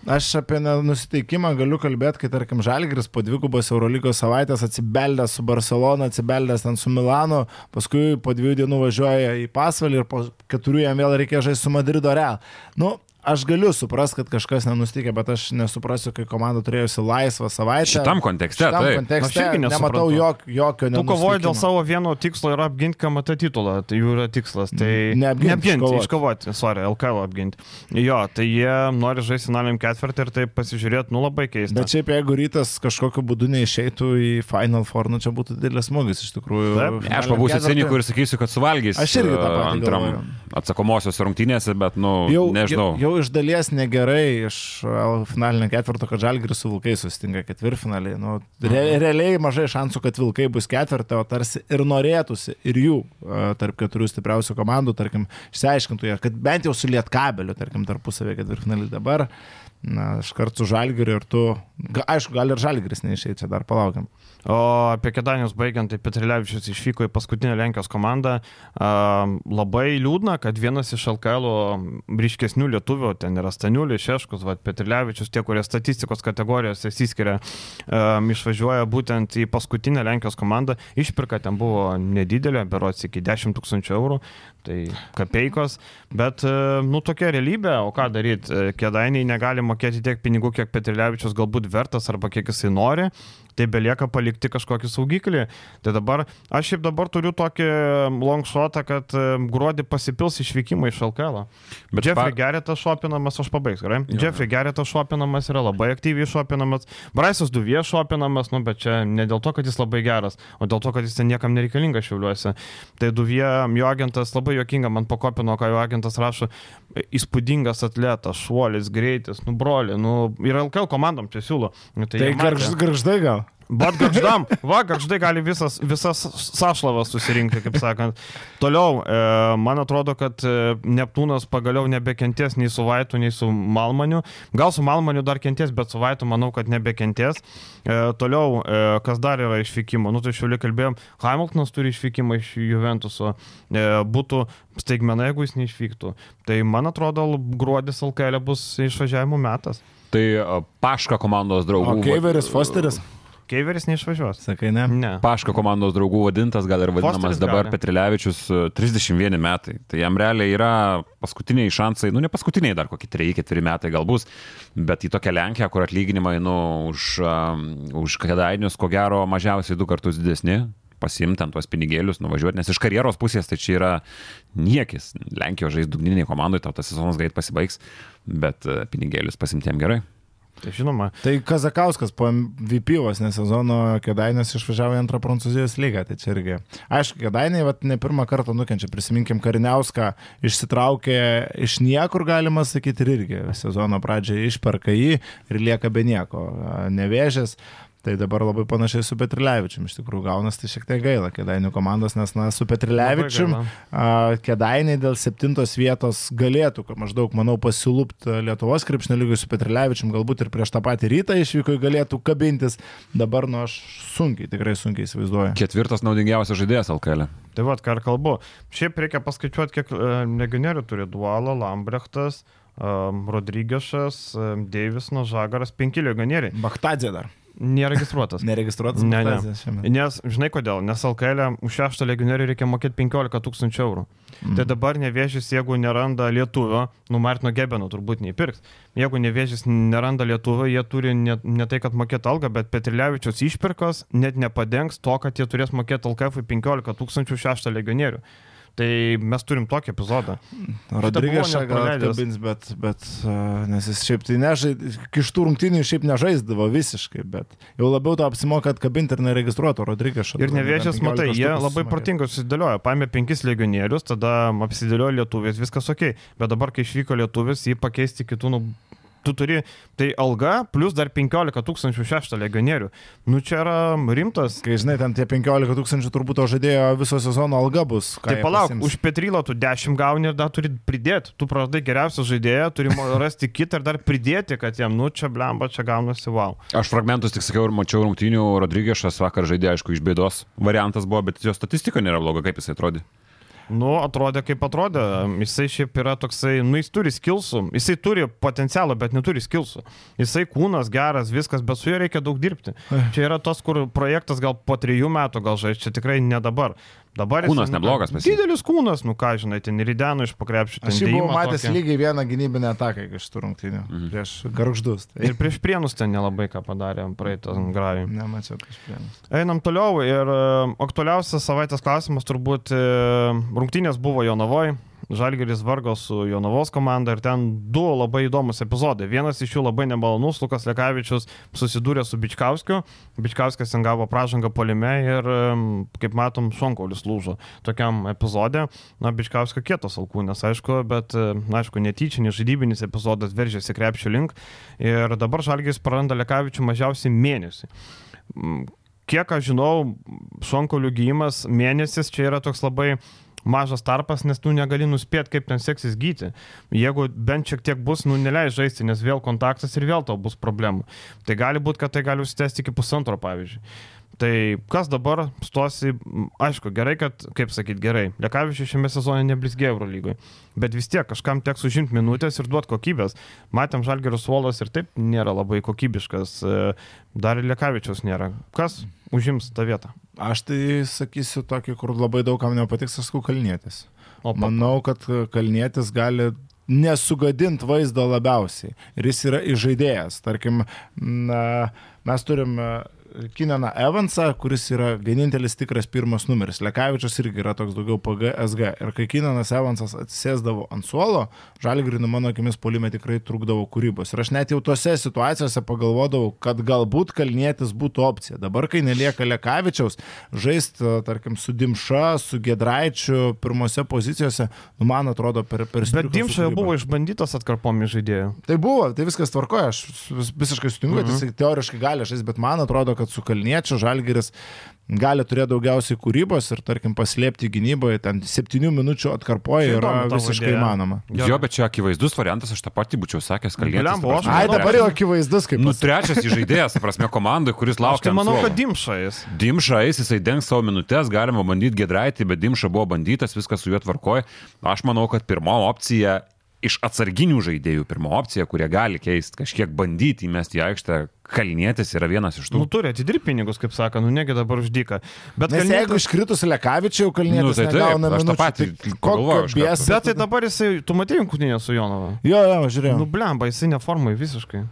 Speaker 3: Aš apie nusiteikimą galiu kalbėti, kai tarkim Žalgris po dvigubos Eurolygos savaitės atsibeldęs su Barcelona, atsibeldęs ten su Milanu, paskui po dviejų dienų važiuoja į pasvalį ir po keturių jam vėl reikia žaisti su Madrido Real. Nu, aš galiu suprasti, kad kažkas nenusteikė, bet aš nesuprasiu, kai komanda turėjusi laisvą savaitę.
Speaker 2: Šitam kontekste,
Speaker 3: Šitam
Speaker 2: taip.
Speaker 3: kontekste
Speaker 1: Aš irgi
Speaker 3: nematau jok, jokio
Speaker 1: Tu kovoji dėl savo vieno tikslo ir apginti KMT titulą, tai jų yra tikslas. Tai
Speaker 3: Neapgint,
Speaker 1: neapginti,
Speaker 3: iškovot.
Speaker 1: iškovoti, sorry, LKL apginti. Jo, tai jie nori žaisti finaliniam ketvirtį ir tai pasižiūrėti, nu labai keista.
Speaker 3: Bet šiaip jeigu rytas kažkokiu būdu neišeitų į Final Four, nu čia būtų didelis smūgis iš tikrųjų.
Speaker 1: Taip.
Speaker 2: Ne, aš pabūsiu
Speaker 3: ketvirtui-
Speaker 2: ir sakysiu, kad suvalgys
Speaker 3: Aš irgi tą patį
Speaker 2: antram atsakomosios rungtynėse, bet, nu,
Speaker 3: Jau,
Speaker 2: nežinau.
Speaker 3: jau, jau iš dalies negerai iš finalinio ketvirto, kad Žalgiris su Vilkai susitinka ketvirtfinalį. Nu, re, realiai mažai šansų, kad Vilkai bus ketvirtą, o tarsi ir norėtųsi, ir jų e, tarp keturių stipriausių komandų, tarkim, išsiaiškintų jie, kad bent jau su Lietkabeliu, tarkim, tarpusavė ketvirtfinalį dabar. Na, aš kartu su Žalgiriu ir tu, ga, aišku, gal ir Žalgiris neišėjai, čia dar palaukiam.
Speaker 1: O apie Kedanius baigiant, tai Petrilevičius išvyko į paskutinę Lenkijos komandą. A, labai liūdna, kad vienas iš LKL ryškesnių lietuvių, ten yra Staniulis, Šeškus, va, Petrilevičius, tie, kurie statistikos kategorijose įsiskiria, a, išvažiuoja būtent į paskutinę Lenkijos komandą. Išpirka ten buvo nedidelė, berots iki 10 tūkstančių eurų, tai kapeikos, bet, a, nu, tokia realybė, o ką daryti, Kedainiai negali mokėti tiek pinigų, kiek Petrilevičius galbūt vertas arba kiek jisai nori tai belieka palikti kažkokį saugiklį. Tai dabar, aš šiaip dabar turiu tokį longshotą, kad e, gruodį pasipils išvykimą iš LKL.
Speaker 2: Bet
Speaker 1: Jeffrey
Speaker 2: pa-
Speaker 1: Geretas šopinamas, aš pabaigsiu, gerai?
Speaker 2: Jo.
Speaker 1: Jeffrey Geretas šopinamas yra labai aktyviai šopinamas. Braisas Duvie šopinamas, nu, bet čia ne dėl to, kad jis labai geras, o dėl to, kad jis ten niekam nereikalingas šiauliuose. Tai Duvie, jo agentas labai jokinga, man pakopino, ką jo agentas rašo, įspūdingas atletas, šuolis, greitis, nu, broli, nu, ir LKL komandom čia siūlo. Nu,
Speaker 3: Tai
Speaker 1: matė.
Speaker 3: gargž, garždai gal?
Speaker 1: Bet garždam, va, garždai gali visas, visas sašlavas susirinkti, kaip sakant. Toliau, e, man atrodo, kad e, Neptūnas pagaliau nebekentės nei su Vaitu, nei su Malmaniu. Gal su Malmaniu dar kenties, bet su Vaitu manau, kad nebekentės. E, toliau, e, kas dar yra išvykimo? Nu, tai šiuliu kalbėjom, Hamiltonas turi išvykimą iš Juventuso. E, būtų staigmena, jeigu jis neišvyktų. Tai man atrodo, gruodis LKL bus išvažiavimo metas.
Speaker 2: Tai a, Paška komandos draugų.
Speaker 3: O Keiveris, Fosteris,
Speaker 1: Keiveris neišvažiuos.
Speaker 3: sakai, ne?
Speaker 1: Ne.
Speaker 2: Paška komandos draugų vadintas, gal ir vadinamas
Speaker 1: Fosteris
Speaker 2: dabar
Speaker 1: gali.
Speaker 2: Petrilevičius, e, 31 metai. Tai jam realiai yra paskutiniai šansai, nu ne paskutiniai dar kokie 3-4 metai gal bus, bet į tokią Lenkiją, kur atlyginimai nu, už, um, už kėdainius ko gero mažiausiai du kartus didesni pasimti ant tuos pinigėlius, nuvažiuoti, nes iš karjeros pusės tai čia yra niekis. Lenkijos žais dugniniai komandai, tau tas sezonas greit pasibaigs, bet e, pinigėlius pasimtiem gerai.
Speaker 1: Tai žinoma,
Speaker 3: Tai Kazakauskas po MVP vos ne sezono Kedainės išvažiavo į antrą Prancūzijos lygą, tai čia irgi. Aišku, Kedainiai vat, ne pirmą kartą nukenčia, prisiminkim Kariniauską, išsitraukė iš niekur, galima sakyti, ir irgi sezono pradžioje išperka jį ir lieka be nieko, nevėžės. Tai dabar labai panašiai su Petrilevičium iš tikrųjų gaunas, tai šiek tiek gaila Kedainių komandos, nes na, su Petrilevičium Kedainiai dėl septintos vietos galėtų, maždaug, manau, pasilūpti Lietuvos krepšnio lygiui su Petrilevičium, galbūt ir prieš tą patį rytą išvyko galėtų kabintis. Dabar, nu, aš sunkiai, tikrai sunkiai įsivaizduoju.
Speaker 2: Ketvirtas naudingiausias žaidėjas LKL.
Speaker 1: Tai vad, ką ir kalbu. Šiaip reikia paskaičiuoti, kiek e, legionierių turi Dualo, Lambrechtas, um, Rodrygešas, um, Deivisnas, Žagaras, penki legionieriai.
Speaker 3: Bachtadzė dar.
Speaker 1: Nėra registruotas.
Speaker 3: Neregistruotas
Speaker 1: Ne, ne. Nes, žinai kodėl, nes LKL už šeštą legionierių reikia mokėti 15 tūkstančių eurų. Mm. Tai dabar nevėžys, jeigu neranda lietuvio, nu Martino Gebeno turbūt neįpirks. Jeigu nevėžys neranda lietuvio, jie turi ne, ne tai, kad mokėti algą, bet Petrilevičius išpirkos net nepadengs to, kad jie turės mokėti LKF 15 tūkstančių šeštą legionierių. Tai mes turim tokį epizodą. Praleidęs.
Speaker 3: atkabins, bet, bet uh, nes jis šiaip tai nežaidė, kištų rungtynių šiaip nežaisdavo visiškai, bet jau labiau to apsimoka atkabinti ir neregistruoto Rodrygešą.
Speaker 1: Ir nevėžės, matai, jie labai protingai susidėliojo. Paėmė penkis legionierius, tada apsidėliojo lietuvės, viskas ok. Bet dabar, kai išvyko lietuvės, jį pakeisti kitų, nu, tu turi, tai alga plus dar 15 tūkstančių šeštą legionierių. Nu čia yra rimtas.
Speaker 3: Kai žinai, ten tie 15 tūkstančių turbūt to žaidėjo viso sezono alga bus.
Speaker 1: Tai palauk,
Speaker 3: pasiims.
Speaker 1: už Petrylą tu 10 gauni ir dar turi pridėti. Tu praradai geriausią žaidėją, turi rasti kitą ir dar pridėti, kad jam, nu čia blemba, čia gaunasi wow.
Speaker 2: Aš fragmentus tik sakiau ir mačiau rungtynių, Rodrygešas vakar žaidė, aišku, iš bėdos variantas buvo, bet jo statistika nėra bloga, kaip jisai atrodė.
Speaker 1: Nu, atrodė kaip atrodė. Jisai šiaip yra toksai, nu, jis turi skilsų. Jisai turi potencialą, bet neturi skilsų. Jisai kūnas geras, viskas, bet su juo reikia daug dirbti. Čia yra tas, kur projektas gal po trijų metų gal žais, čia tikrai ne dabar. Dabar
Speaker 2: Kūnas
Speaker 1: nu,
Speaker 2: neblogas pas jį.
Speaker 1: Didelis kūnas, nu ką žinai, ten rideno iš pakrepščių. ten
Speaker 3: Aš jau buvau matęs
Speaker 1: tokį.
Speaker 3: lygiai vieną gynybinę ataką iš tų rungtynių
Speaker 2: Mhm.
Speaker 3: prieš garždus. Tai
Speaker 1: Ir prieš prienus ten nelabai ką padarė praeitą grajų.
Speaker 3: nemačiau prieš prienus.
Speaker 1: Einam toliau ir e, aktualiausias savaitės klausimas turbūt e, rungtynės buvo Jonavoje. Žalgeris vargo su Jonavos komanda ir ten du labai įdomus epizodai. Vienas iš jų labai nemalonus, Lukas Lekavičius susidūrė su Bičkauskiu. Bičkauskas ten gavo pražangą polime ir, kaip matom, šonkaulis lūžo tokiam epizodė. Na, Bičkauskio kietas alkūnės, aišku, bet, na, aišku, netyčinis žaidybinis epizodas veržėsi krepšio link. Ir dabar Žalgeris praranda Lekavičių mažiausiai mėnesį. Kiek aš žinau, šonkaulių gyjimas mėnesis čia yra toks labai mažas tarpas, nes tu negali nuspėti, kaip ten seksis gyti. Jeigu bent šiek tiek bus, nu neleis žaisti, nes vėl kontaktas ir vėl tau bus problemų. Tai gali būti, kad tai gali užsitęsti iki pusantro, pavyzdžiui. Tai kas dabar stosi, aišku, gerai, kad, kaip sakyt, gerai, Lekavičius šiame sezone neblizgė Euro lygoje, bet vis tiek kažkam teks užimti minutės ir duoti kokybės. Matėm, Žalgerio suolas ir taip nėra labai kokybiškas, e, dar ir Lekavičius nėra. Kas užims tą vietą?
Speaker 3: Aš tai sakysiu tokį, kur labai daug kam nepatiks, aš sakau kalnėtis.
Speaker 1: O,
Speaker 3: Manau, kad kalnėtis gali nesugadinti vaizdo labiausiai. Ir jis yra įžaidėjas. Tarkim, na, mes turim e, Kinaną Evansą, kuris yra vienintelis tikras pirmas numeris. Lekavičius irgi yra toks daugiau PGSG. Ir kai Kinanas Evansas atsisėsdavo ant suolo, Žalgrinu mano akimis polime tikrai trukdavo kūrybos. Ir aš net jau tose situacijose pagalvodavau, kad galbūt kalnėtis būtų opcija. Dabar, kai nelieka Lekavičiaus, žaisti, tarkim, su Dimša, su Gedraičiu pirmose pozicijose, nu, man atrodo, per, per
Speaker 1: Bet
Speaker 3: striuką
Speaker 1: Dimša jau buvo išbandytas atkarpomi žaidėjų.
Speaker 3: Tai buvo, tai viskas tvarkoja, aš vis- visiškai sutinku, kad
Speaker 1: Mhm.
Speaker 3: jis teoriškai gali žaisti, bet man atrodo, kad su Kalniečiu Žalgeris gali turėti daugiausiai kūrybos ir, tarkim, paslėpti gynyboje, ten septynių minučių atkarpoje yra visiškai
Speaker 1: idėja.
Speaker 3: įmanoma.
Speaker 1: Gerai.
Speaker 2: Jo, bet čia akivaizdus variantas, aš tą patį būčiau sakęs,
Speaker 1: aš
Speaker 3: Ai, dabar jau akivaizdus, kaip
Speaker 2: Nu, trečias įžaidėjas, prasme, komandai, kuris laukia.
Speaker 1: tai manau, kad Dimša jis.
Speaker 2: Dimša eis, jisai dengs savo minutės, galima bandyti gedraitį, bet Dimša buvo bandytas, viskas su juo tvarkoja. Aš manau, kad pirmo opcija iš atsarginių žaidėjų, pirmo opcija, kurie gali keisti, kažkiek bandyti įmesti į aikštę, kalnėtis yra vienas iš tų.
Speaker 1: Nu, turi atidirbti pinigus, kaip sako, nu negi dabar uždyka. Bet,
Speaker 3: Nes
Speaker 1: Kalnietis-
Speaker 3: jeigu iškritus Lekavičiau, Kalnietis
Speaker 2: Nu, tai
Speaker 3: negauna
Speaker 2: tą
Speaker 3: minučių,
Speaker 2: patį
Speaker 3: tai kokio bies.
Speaker 1: bet tai dabar jisai, tu matėjai rungtynę su Jonava.
Speaker 3: Jo, jo, žiūrėjau.
Speaker 1: Nu, blemba, jisai neformai visiškai.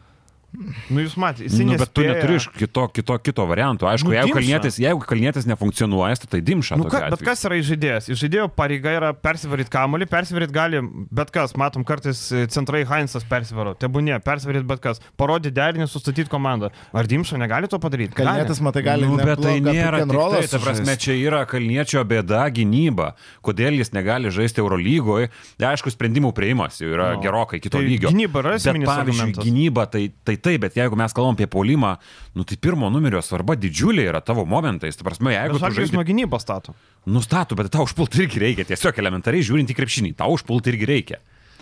Speaker 1: Nu, jūs matėte, jisai
Speaker 2: Nu, bet tu
Speaker 1: nespėja.
Speaker 2: neturi iš kito, kito, kito varianto. Aišku,
Speaker 1: Nu,
Speaker 2: jeigu,
Speaker 1: Dimša.
Speaker 2: kalnėtis, jeigu kalnėtis nefunkcionuoja, tai dimša.
Speaker 1: Nu, ka, bet kas yra žaidėjas? Žaidėjo pareiga yra persivaryti kamuolį, persivaryti gali bet kas. Matom, kartais e, centrai Heinzas persivaro. Tebūnė, persivaryti bet kas. Parodyti derinį, sustatyti komandą. Ar Dimša negali to padaryti?
Speaker 3: Kalnietis, matai, gali
Speaker 2: nu, bet tai nėra
Speaker 3: rollą
Speaker 2: tai, ta prasme, čia yra kalniečio bėda gynyba. Kodėl jis negali žaisti Eurolygoje? Tai aišku, sprendimų prieimas jau yra
Speaker 1: No.
Speaker 2: gerokai kito
Speaker 1: Tai
Speaker 2: lygio.
Speaker 1: gynyba yra
Speaker 2: Bet
Speaker 1: esminis
Speaker 2: pavyzdžiui,
Speaker 1: argumentas.
Speaker 2: gynyba, tai, tai taip, bet jeigu mes kalbam apie polimą, nu tai pirmo numerio svarba didžiulė yra tavo momentais. Tai prasme, jeigu tu
Speaker 1: Žalgiris
Speaker 2: žaidži
Speaker 1: nuo gynybos stato.
Speaker 2: Nustato, bet tau užpulti irgi reikia. Tiesiog elementariai žiūrint į krepšinį, tau užpulti irgi reikia.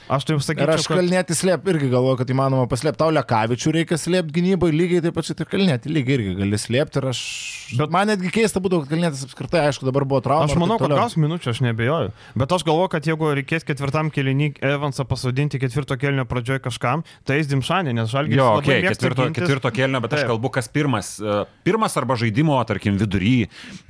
Speaker 1: Aš tai
Speaker 3: Ir
Speaker 1: sakyčiau,
Speaker 3: aš
Speaker 1: kad...
Speaker 3: kalnėti slėp irgi galvoju, kad įmanoma paslėpti. Tau Lekavičių reikia slėpti gynybai, lygiai taip pat ir kalnėti, lygiai irgi gali slėpti. Ir aš... Bet man netgi keista būtų, kad kalnėtis apskritai, aišku, dabar buvo trauma.
Speaker 1: Aš
Speaker 3: ir
Speaker 1: manau, kad gaus minučių, aš nebejoju. Bet aš galvoju, kad jeigu reikės ketvirtam kelinį Evansą pasodinti ketvirto kelinio pradžioje kažkam, tai jis Dimšanė, nes Žalgiris
Speaker 2: Jo, okay, ketvirto,
Speaker 1: gintis.
Speaker 2: ketvirto kelnio, bet aš
Speaker 1: Taip.
Speaker 2: kalbu, kas pirmas. e, Pirmas arba žaidimo, tarkim, vidury,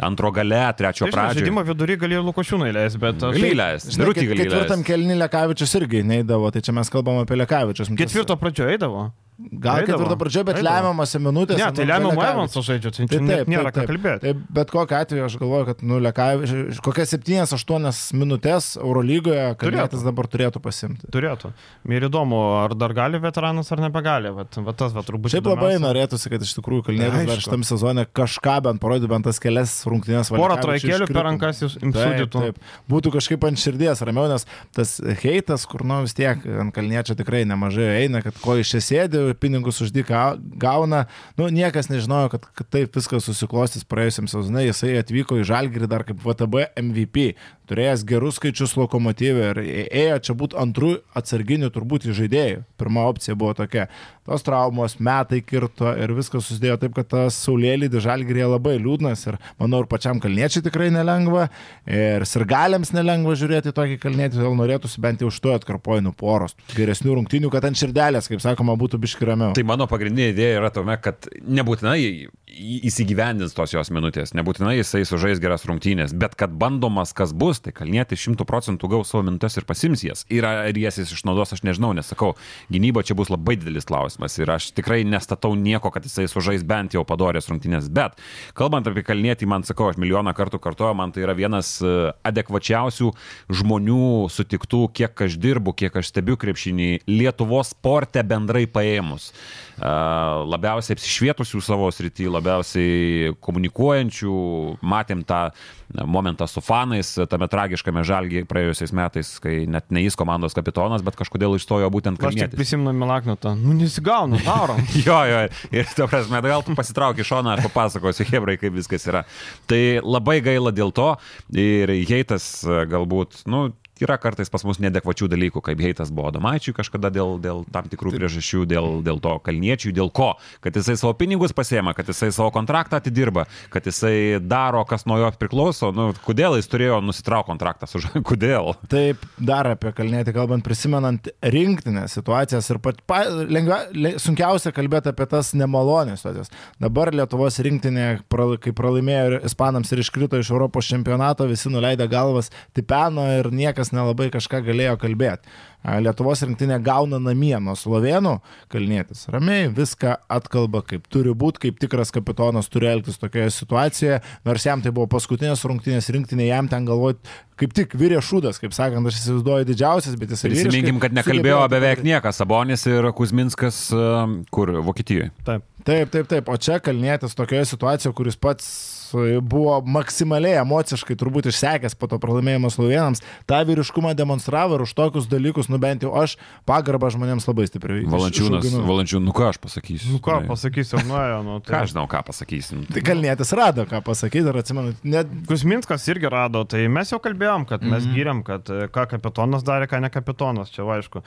Speaker 2: antro gale, trečio
Speaker 1: Tai,
Speaker 2: pradžioje.
Speaker 1: žaidimo vidury galėjo Lukošiūnai leis, bet... aš-
Speaker 2: Gali leisti.
Speaker 3: Ketvirtam
Speaker 2: leisti.
Speaker 3: kelnį Lekavičius irgi neįdavo, tai čia mes kalbam apie Lekavičius.
Speaker 1: Ketvirto pradžioje eidavo.
Speaker 3: Gal ketvirto pradžioje, bet
Speaker 1: eidavo.
Speaker 3: lemiamose minutėse.
Speaker 1: Ne, tai
Speaker 3: nu,
Speaker 1: lemiamą
Speaker 3: Lekavičius-
Speaker 1: Evansą žaidžia, tai
Speaker 3: Tai
Speaker 1: čia
Speaker 3: taip,
Speaker 1: nėra
Speaker 3: taip,
Speaker 1: ką
Speaker 3: taip.
Speaker 1: kalbėti.
Speaker 3: Tai bet kokiu atveju aš galvoju, kad nu, Lekavičius kokias 7-8 minutės Eurolygoje kalbėtis dabar turėtų pasimti.
Speaker 1: Turėtų. Ir įdomu, ar dar gali veteranas ar nebegali. Vat, vat tas, vat, turbūt.
Speaker 3: Šiaip labai norėtųsi, kad iš tikrųjų Kalnietis dar šitam sezone kažką bent parodytų, bent tas kelias rungtynės
Speaker 1: Porą
Speaker 3: Valekavičiui
Speaker 1: trajekėlių per rankas
Speaker 3: Taip,
Speaker 1: imsudytų.
Speaker 3: taip. Būtų kažkaip ant širdies ramiau, nes tas heitas, kur nu vis tiek ant kalniečio tikrai nemažai eina, kad ko iš čia sėdi, pinigus uždyka gauna. Nu, niekas nežinojo, kad, kad taip viskas susiklostys praėjusiam sezonui. Jisai atvyko į Žalgirį dar kaip VTB MVP, turėjęs gerus skaičius lokomotyvė ir ėjo čia būti antrų atsarginių turbūt į žaidėjų. Pirma opcija buvo tokia. Tos traumos, metai kirto ir viskas susidėjo taip, kad tas saulėlydį Žalgirėje labai liūdnas ir manau ir pačiam kalniečiai tikrai nelengva ir sirgaliams nelengva žiūrėti tokį kalnietį, todėl norėtųsi bent jau iš to atkarpojimų poros, geresnių rungtynių, kad ant širdelės, kaip sakoma, būtų biškiramiau.
Speaker 2: Tai mano pagrindinė idėja yra tome, kad nebūtinai įsigyvendins tos jos minutės, nebūtinai jisai sužais geras rungtynės, bet kad bandomas kas bus, tai kalnėtis šimtų procentų gaus savo minutės ir pasims jas. Ir ar jas jis išnaudos, aš nežinau, nes sakau, gynyba čia bus labai didelis klausimas ir aš tikrai nestatau nieko, kad jisai sužais bent jau padorės rungtynės, bet kalbant apie kalnėtį, man sakau, aš milijoną kartų kartuoju, man tai yra vienas e, adekvačiausių žmonių sutiktų, kiek aš dirbu, kiek aš stebiu krepšinį Lietuvos sporte bendrai paėmus. Labiausiai apsišvietusių savo srity, labiausiai komunikuojančių, matėm tą momentą su fanais tame tragiškame žalgiai praėjusiais metais, kai net ne jis komandos kapitonas, bet kažkodėl išstojo būtent
Speaker 1: Aš tik prisimenu Milaknutą. Nu, nesigauna, darom.
Speaker 2: Jo, jo, ir ta prasme, gal tu pasitrauk iš šoną, aš papasakosiu Hebrai, kaip viskas yra. Tai labai gaila dėl to ir heitas galbūt, nu, yra kartais pas mus nedekvačių dalykų, kaip heitas buvo Domaičiui kažkada dėl, dėl tam tikrų priežasčių, dėl, dėl to kalniečiui, dėl ko, kad jisai savo pinigus pasiema, kad jisai savo kontraktą atidirba, kad jisai daro, kas nuo jo priklauso, nu, kodėl jis turėjo nusitraukti kontraktą su žaliu, kodėl.
Speaker 3: Taip, dar apie kalnėtį kalbant, prisimenant rinktinės situacijas ir pat, pa, lengvia, le, sunkiausia kalbėti apie tas nemalonės situacijas. Dabar Lietuvos rinktinė, kai pralaimėjo ir ispanams ir iškrito iš Europos čempionato, visi nuleidę galvas, tipeno ir niekas nelabai kažką galėjo kalbėti. A, Lietuvos rinktinė gauna namie nuo slovenų, kalnėtis ramiai, viską atkalba kaip turi būti, kaip tikras kapitonas turi elgtis tokioje situacijoje, nors jam tai buvo paskutinės rungtynės rinktinė, jam ten galvoti, kaip tik vyrė šūdas, kaip sakant, aš įsivaizduoju didžiausias, bet jis
Speaker 2: Prisiminkim, kad nekalbėjo beveik niekas, Sabonis ir Kuzminskas, e, kur Vokietijoje.
Speaker 1: Taip.
Speaker 3: Taip, taip, taip, o čia kalnėtis tokioje situacijoje, kuris pats buvo maksimaliai emociškai turbūt išsekęs po to pralaimėjimo slovenams, tą vyriškumą demonstravo ir už tokius dalykus, nu bent jau aš pagarbą žmonėms labai stipriai.
Speaker 2: Valančiūnas. Valančiūnas, nu ką aš pasakysiu?
Speaker 1: Nu ką, pasakysiu, nuėjo. Nu,
Speaker 2: Ką aš žinau, ką pasakysim.
Speaker 3: Tai kalnėtis rado, ką pasakyti, ir atsimenu, net
Speaker 1: Kusminskas irgi rado, tai mes jau kalbėjom, kad mes
Speaker 3: Mhm.
Speaker 1: gyrėm, kad e, ką kapitonas darė, ką ne kapitonas, čia aišku.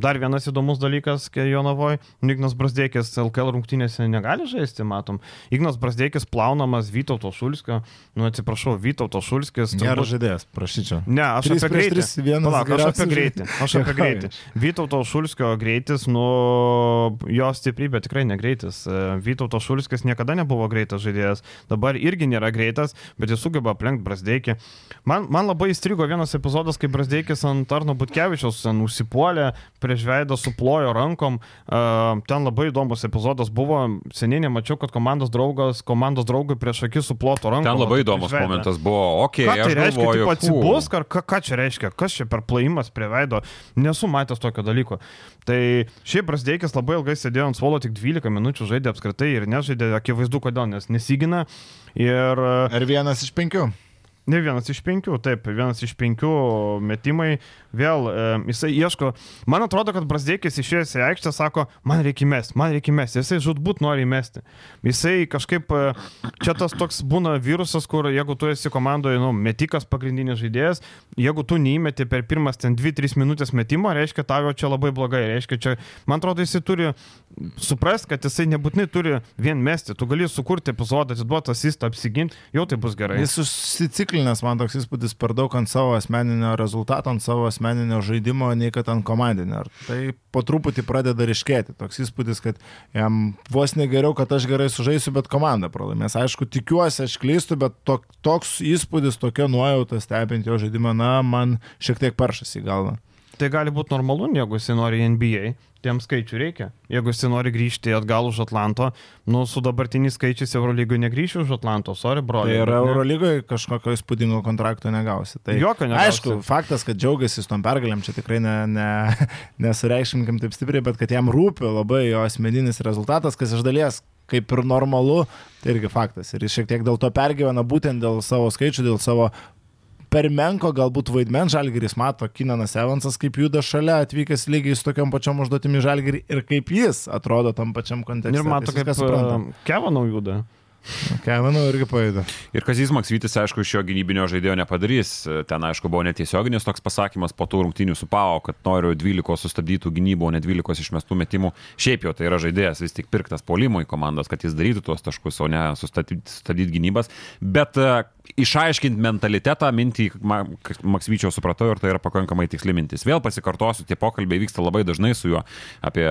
Speaker 1: Dar vienas įdomus dalykas, kai Jonavoje, Ignas Brasdėkis LKL rungtynėse negali žaisti, matom. Ignas Brasdėkis plaunamas Vytauto Šulskio, nu atsiprašau, Vytauto Šulskis.
Speaker 3: geras žaidėjas, prašyčiau.
Speaker 1: Ne, aš
Speaker 3: Trys
Speaker 1: apie
Speaker 3: prieš
Speaker 1: greitį.
Speaker 3: tris, vienas
Speaker 1: Palauk, aš apie greitį. Aš apie greitį. Vytauto Šulskio greitis, nu, jo stiprybė tikrai negreitis. E, Vytauto Šulskis niekada nebuvo greitas žaidėjas. Dabar irgi nėra greitas, bet jis sugeba aplenkti Brasdeikį. Man, man labai įstrigo vienas epizodas, kai Brasdeikis ant Arno Butkevičiaus ten užsipuolė, prieš veidą suplojo rankom. E, Ten labai įdomus epizodas buvo. Seniai nemačiau, kad komandos draugas, komandos draugui prieš akis suploto rankom.
Speaker 2: Ten labai
Speaker 1: o tai
Speaker 2: įdomus
Speaker 1: prieš veidą.
Speaker 2: momentas buvo, okei,
Speaker 1: Ką
Speaker 2: okay,
Speaker 1: tai
Speaker 2: aš
Speaker 1: reiškia,
Speaker 2: galvoju,
Speaker 1: atsibusk, ar ką, ką čia reiškia, kas čia per plaimas prie veido, nesu matęs tokio dalyko. Tai šiaip Brasdeikis labai ilgai sėdėjo ant suolo, tik 12 minučių žaidė apskritai ir nežaidė, akivaizdu kodėl, nes nesigina. Ir
Speaker 3: Ar vienas iš penkių?
Speaker 1: Ne vienas iš penkių, taip, vienas iš penkių metimai, vėl e, jisai ieško, man atrodo, kad Brasdeikis išėjęs į aikštę sako, man reikia mesti, man reikia mesti, jisai žudbūt nori įmesti. Jisai kažkaip, e, čia tas toks būna virusas, kur jeigu tu esi komandoje, nu, metikas pagrindinis žaidėjas, jeigu tu neįmeti per pirmas ten 2-3 minutės metimo, reiškia tavo čia labai blogai, reiškia čia, man atrodo, jisai turi suprasti, kad jisai nebūtinai turi vien mesti, tu gali sukurti epizodą, atiduoti asistą, apsiginti, jau tai bus gerai.
Speaker 3: Jis užsiciklinęs, man toks įspūdis, per daug ant savo asmeninio rezultato, ant savo asmeninio žaidimo, nei kad ant komandinio. Tai po truputį pradeda ryškėti. Toks įspūdis, kad jam vos negeriau, kad aš gerai sužaisiu, bet komanda pralaimės. Aišku, tikiuosi, aš klystu, bet to, toks įspūdis, tokia nuojauta stebint jo žaidimą, na, man šiek tiek peršasi į galvą.
Speaker 1: Tai gali būti normalu, jeigu jis nori NBA, tiem skaičių reikia. Jeigu jis nori grįžti atgal už Atlanto, nu su dabartiniais skaičiais Eurolygoje negrįšiu už Atlanto, sorry, bro.
Speaker 3: Tai ir Eurolygoje kažkokio įspūdingo kontrakto negausi. Tai
Speaker 1: Jokio negausi.
Speaker 3: Aišku, faktas, kad džiaugiasi su tom pergalėm, čia tikrai ne, ne, nesureikšminkim taip stipriai, bet kad jam rūpi labai jo asmeninis rezultatas, kas iš dalies kaip ir normalu, tai irgi faktas. Ir jis šiek tiek dėl to pergyvena būtent dėl savo skaičių, dėl savo per menko galbūt vaidmens žalgeris mato Kinanas Evansas, kaip juda šalia, atvykęs lygiai su tokiam pačiam užduotimi žalgerį ir kaip jis atrodo tam pačiam kontekste.
Speaker 1: Ir mato, kaip
Speaker 3: suprantam.
Speaker 1: Kevanau juda.
Speaker 3: Manau, irgi paėda.
Speaker 2: Ir Kazys Maksvytis, aišku, iš jo gynybinio žaidėjo nepadarys. Ten, aišku, buvo netiesioginis toks pasakymas po tų rungtynių su Pau, kad noriu 12 sustabdytų gynybų, o ne 12 išmestų metimų. Šiaip jau tai yra žaidėjas vis tik pirktas polimo į komandas, kad jis darytų tuos taškus, o ne sustabdyti, sustabdyti gynybas. Bet uh, išaiškinti mentalitetą, mintį Ma- Maksvyčio supratau ir tai yra pakankamai tiksli mintis. Vėl pasikartosiu, tie pokalbiai vyksta labai dažnai su juo apie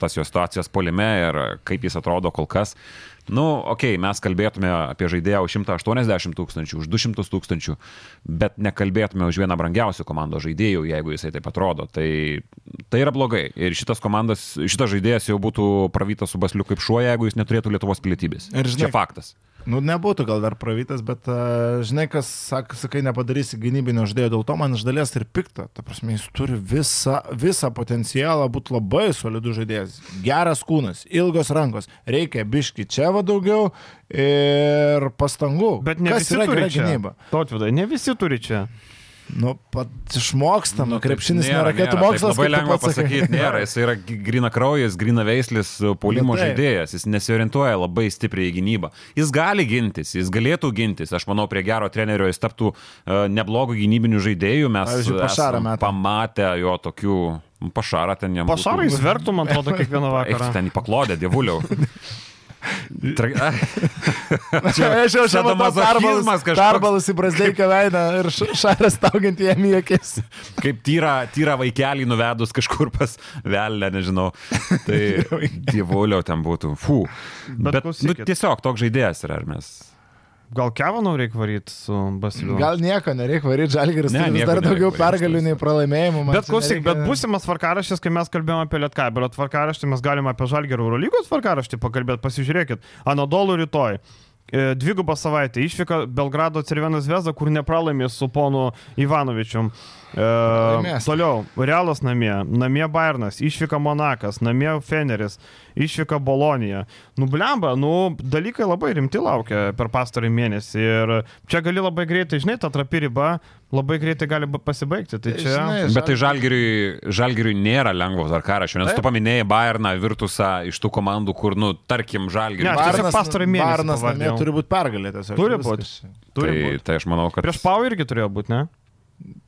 Speaker 2: tas jo situacijas polime ir kaip jis atrodo kol kas. Nu, okei, okay, mes kalbėtume apie žaidėją už 180 tūkstančių, už 200 tūkstančių, bet nekalbėtume už vieną brangiausių komandos žaidėjų, jeigu jisai taip atrodo. Tai, tai yra blogai. Ir šitas komandas, šitas žaidėjas jau būtų pravytas su basliu kaip šuo, jeigu jis neturėtų Lietuvos pilietybės.
Speaker 3: Ir žinai-
Speaker 2: Čia faktas.
Speaker 3: Nu, nebūtų gal dar pravytas, bet uh, žinai, kas, sak, sakai, nepadarysi gynybinio žaidėjo, dėl to man iš dalies ir pikta. Ta prasme, jis turi visą, visą potencialą būti labai solidus žaidėjas. Geras kūnas, ilgos rankos, reikia biški čia va daugiau ir pastangų.
Speaker 1: Bet ne
Speaker 3: kas
Speaker 1: visi
Speaker 3: yra
Speaker 1: turi čia.
Speaker 3: gynyba?
Speaker 1: Tautvydai, ne visi turi čia.
Speaker 3: Nu, pat išmokstama, nu, krepšinis
Speaker 2: nėra,
Speaker 3: nėra raketų
Speaker 2: nėra.
Speaker 3: mokslas.
Speaker 2: Taip Labai lengva pasakyti, nėra. Jis yra grina kraujas, grina veislis, polimo
Speaker 3: Nu,
Speaker 2: žaidėjas. Jis nesiorientuoja labai stipriai į gynybą. Jis gali gintis, jis galėtų gintis. Aš manau, prie gero trenerio jis taptų uh, neblogų gynybinių žaidėjų. Mes
Speaker 3: Pašarą
Speaker 2: pamatę jo tokių... Pašarą ten jam. Būtų-
Speaker 1: jis verktų, man atrodo, kiekvieną
Speaker 2: Eik
Speaker 1: vakarą.
Speaker 2: ten į paklodę, dievuliau. Tra...
Speaker 3: Čia aš jau
Speaker 2: mazochizmas kažkoks.
Speaker 3: Perbalus į brazdeiką veidą ir šaras taugiant jam į akis.
Speaker 2: Kaip tyra, tyra vaikelį nuvedus kažkur pas velnę, nežinau. Tai dievuliau ten būtų. Fū.
Speaker 1: Bet
Speaker 2: Bet, nu, tiesiog toks žaidėjas yra, ar mes.
Speaker 1: Gal Kevanau reikia varyti su Basiliu?
Speaker 3: Gal nieko nereikia varyti, žalgeris
Speaker 2: Ne,
Speaker 3: turi dar daugiau pergalių nei pralaimėjimų.
Speaker 1: Bet klausyk, bet
Speaker 3: nereikia-
Speaker 1: būsimas tvarkaraštis, kai mes kalbėjome apie Lietkabelio tvarkaraštį, mes galime apie Žalgerų Eurolygos tvarkaraštį pakalbėti, pasižiūrėkit. Anadolų rytoj. E, Dvigubą savaitę išvyka Belgrado Cervenas Veza, kur nepralaimė su ponu Ivanovičium. E, toliau, Realas namie, namie Bairnas, išvyka Monakas, namie Feneris, išvyka Bolonija. Nu, blemba, nu, dalykai labai rimti laukia per pastarąjį mėnesį ir čia gali labai greitai, žinai, ta trapi riba labai greitai gali ba- pasibaigti. Tai čia...
Speaker 3: Žinai,
Speaker 2: Bet tai žalgiriui, žalgiriui nėra lengvo tvarkaraščio, nes
Speaker 3: Taip.
Speaker 2: tu paminėjai Bayerną, Virtusą iš tų komandų, kur, nu, tarkim,
Speaker 1: Ne,
Speaker 2: žalgiriui.
Speaker 1: aš tiesiog pastarąjį mėnesį pavardijau.
Speaker 3: turi būti pergalė tiesiog.
Speaker 1: Turi
Speaker 3: Viskas
Speaker 1: būt.
Speaker 3: čia.
Speaker 1: Turi
Speaker 2: tai, tai aš manau, kad...
Speaker 1: Prieš Pau irgi turėjo būti, ne?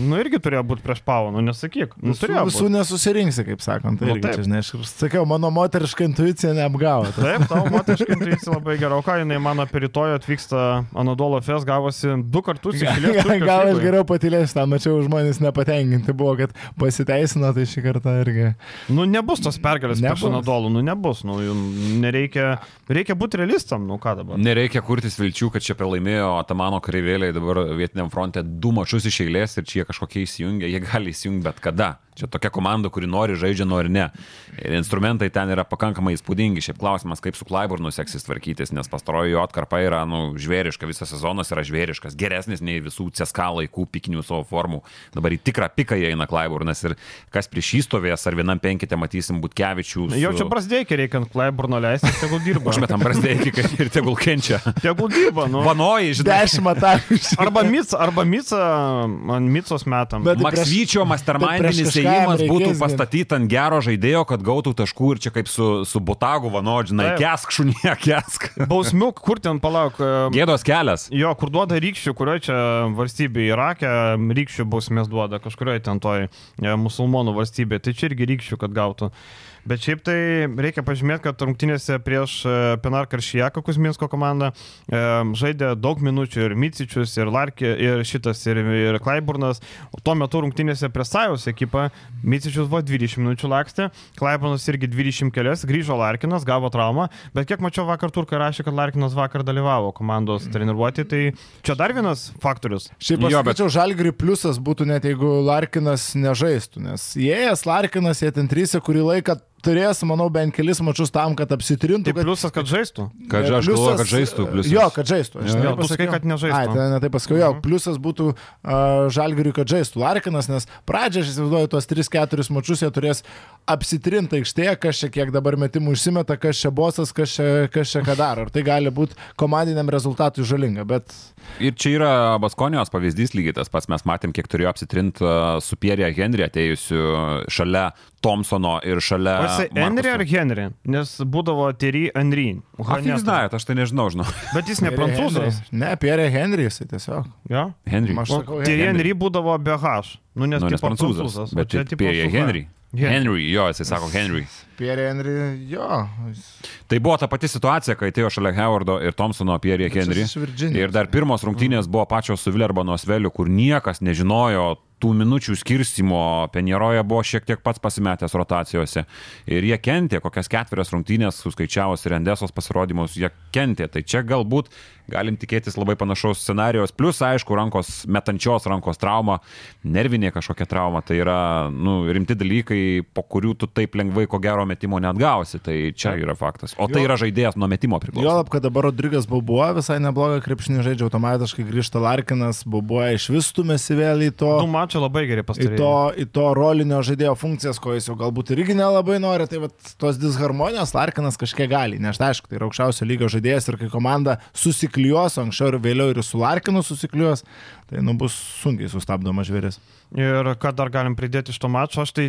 Speaker 1: Nu irgi turėjo būti prieš Pau, nu nesakyk. Nu,
Speaker 3: Visų,
Speaker 1: turėjo
Speaker 3: visų nesusirinksi, kaip sakant. Tai
Speaker 1: Nu,
Speaker 3: irgi čia, žinai, aš sakiau, mano moteriška intuicija neapgavo. Tai
Speaker 1: Taip, tavo moteriškai intuicija labai gera. O ką jinai man apie rytoj atvyksta Anadolo Fest, gavosi du kartus iš eilės.
Speaker 3: Gal, aš geriau patylėsiu, ten mačiau žmonės nepatenkinti buvo, kad pasiteisino, tai šį kartą irgi.
Speaker 1: Nu nebus tos pergalės prieš. Anadolų, nu nebus. Nu nereikia, reikia būti realistam, nu ką dabar.
Speaker 2: Nereikia kurtis vilčių, kad čia pralaimėjo Atamano kareivėliai dabar vietiniam fronte du mačius iš eilės ir čia jie kažkokie įsijungia, jie gali įsijungti bet kada. Čia tokia komanda, kuri nori žaidžia, nori ne. Ir instrumentai ten yra pakankamai įspūdingi. Šiaip klausimas, kaip su Klaiburnu seksis tvarkytis, nes pastaroji jo atkarpa yra, nu, žvėriška, visas sezonas yra žvėriškas, geresnis nei visų CSK laikų pikinių savo formų. Dabar į tikrą piką jie eina Klaiburnas ir kas prieš jį stovės, ar vienam penkite matysim Butkevičių.
Speaker 1: Jau čia prasdėkiai reikia ant Klaiburno leisti, tegul dirba.
Speaker 2: Užmetam prasdėkį ir tegul kenčia.
Speaker 1: Tegul dirba, nu.
Speaker 2: Vanoji, žinai.
Speaker 3: Dešimt atakų.
Speaker 1: Arba Mica, arba Mica, ant Micos metam.
Speaker 3: Bet-
Speaker 2: Maksvyčio mastermindinis
Speaker 3: jam
Speaker 2: būtų
Speaker 3: reikės
Speaker 2: pastatyti ant gero žaidėjo, kad gautų taškų ir čia kaip su, su Botagu Vanodžinai, kesk šunie, kesk.
Speaker 1: Bausmių, kur ten palauk. e,
Speaker 2: Gėdos kelias.
Speaker 1: Jo, kur duoda rykščių, kurioje čia valstybėje Irake rykščių bausmės duoda, kažkurioje ten toj e, musulmonų valstybėje, tai čia irgi rykščių, kad gautų. Bet šiaip tai reikia pažymėti, kad rungtynėse prieš e, Pinar Karšijaką Kuzminsko komandą e, žaidė daug minučių ir Micičius, ir Larkė, ir šitas, ir, ir Klaiburnas. O tuo metu rungtynėse prie Sajos ekipą Micičius buvo 20 minučių lakstė, Klaiburnas irgi 20 kelias, grįžo Larkinas, gavo traumą, bet kiek mačiau vakar turkai rašė, kad Larkinas vakar dalyvavo komandos treniruoti, tai čia dar vienas faktorius.
Speaker 3: Šiaip aš
Speaker 2: Jo, bet-
Speaker 3: žalgriui pliusas būtų net jeigu Larkinas nežaistų, nes įėjęs Larkinas, jie ten trysė kurį laiką turės, manau, bent kelis mačius tam, kad apsitrintų.
Speaker 1: Tai pliusas, kad žaistų.
Speaker 2: Kad aš galvoju, kad žaistų. Pliusas.
Speaker 3: Jo, kad žaistų. Aš
Speaker 1: sakai,
Speaker 3: pasakiau.
Speaker 1: kad nežaistų.
Speaker 3: Ai, tai ne taip pasakiau, jo, pliusas būtų uh, žalgiriui, kad žaistų Larkinas, nes pradžią aš įsivaizduoju, tuos 3-4 mačius jie turės apsitrinti aikštėje, kas čia kiek dabar metimų užsimeta, kas čia bosas, kas čia, kas čia ką daro. Ir tai gali būti komandiniam rezultatui žalinga, bet
Speaker 2: Ir čia yra Baskonijos pavyzdys lygiai tas pats. Mes matėm, kiek turėjo apsitrinti su Pierre Henry atėjusiu šalia Thompsono ir šalia...
Speaker 1: O jisai Henry ar Henry? Nes būdavo Terry Henry.
Speaker 2: Ką žinai, aš tai nežinau, žinau.
Speaker 1: Bet jis ne prancūzas.
Speaker 3: Ne, Pierre Henry, jisai tiesiog.
Speaker 1: Ja?
Speaker 2: Henry.
Speaker 3: Aš sakau,
Speaker 1: Terry
Speaker 3: Henry.
Speaker 1: Henry būdavo be H. Nu, nes,
Speaker 2: Nu, nes prancūzas.
Speaker 1: o
Speaker 2: Bet
Speaker 1: čia tipo
Speaker 2: Pierre
Speaker 1: su H.
Speaker 2: Henry. Henry, jo, jisai sako Henry.
Speaker 3: Pierre Henry, jo. jis-
Speaker 2: Tai buvo ta pati situacija, kai atėjo šalia Howardo ir Thompsono Pierre Henry. Ir dar pirmos rungtynės buvo pačios su Vilerbano Sveliu, kur niekas nežinojo tų minučių skirstimo. Penjeroje buvo šiek tiek pats pasimetęs rotacijose. Ir jie kentė, kokias ketverias rungtynės suskaičiavus ir Endesos pasirodymus, jie kentė. Tai čia galbūt galim tikėtis labai panašaus scenarijos. Plus, aišku, rankos, metančios rankos trauma, nervinė kažkokia trauma. Tai yra nu, rimti dalykai, po kurių tu taip lengvai ko gero metimo net gausi. Tai čia yra faktas. O tai
Speaker 3: Jo.
Speaker 2: yra žaidėjas nuo metimo priklauso.
Speaker 3: Juolab, kad dabar Rodrygas Bobuo visai neblogą krepšinį žaidžia, automatiškai grįžta Larkinas, Bobuo iš vis stumėsi vėl į to,
Speaker 1: Du mačai labai gerai
Speaker 3: į
Speaker 1: pastarėjai.
Speaker 3: to, į to rolinio žaidėjo funkcijas, ko jis jau galbūt irgi nelabai nori, tai vat, tos disharmonijos Larkinas kažkiek gali, nes aišku, tai yra aukščiausio lygio žaidėjas ir kai komanda susiklijuos, o anksčiau ir vėliau ir su Larkinu susiklijuos, tai nu bus sunkiai sustabdomas žvėris.
Speaker 1: Ir ką dar galim pridėti iš to mačo, aš tai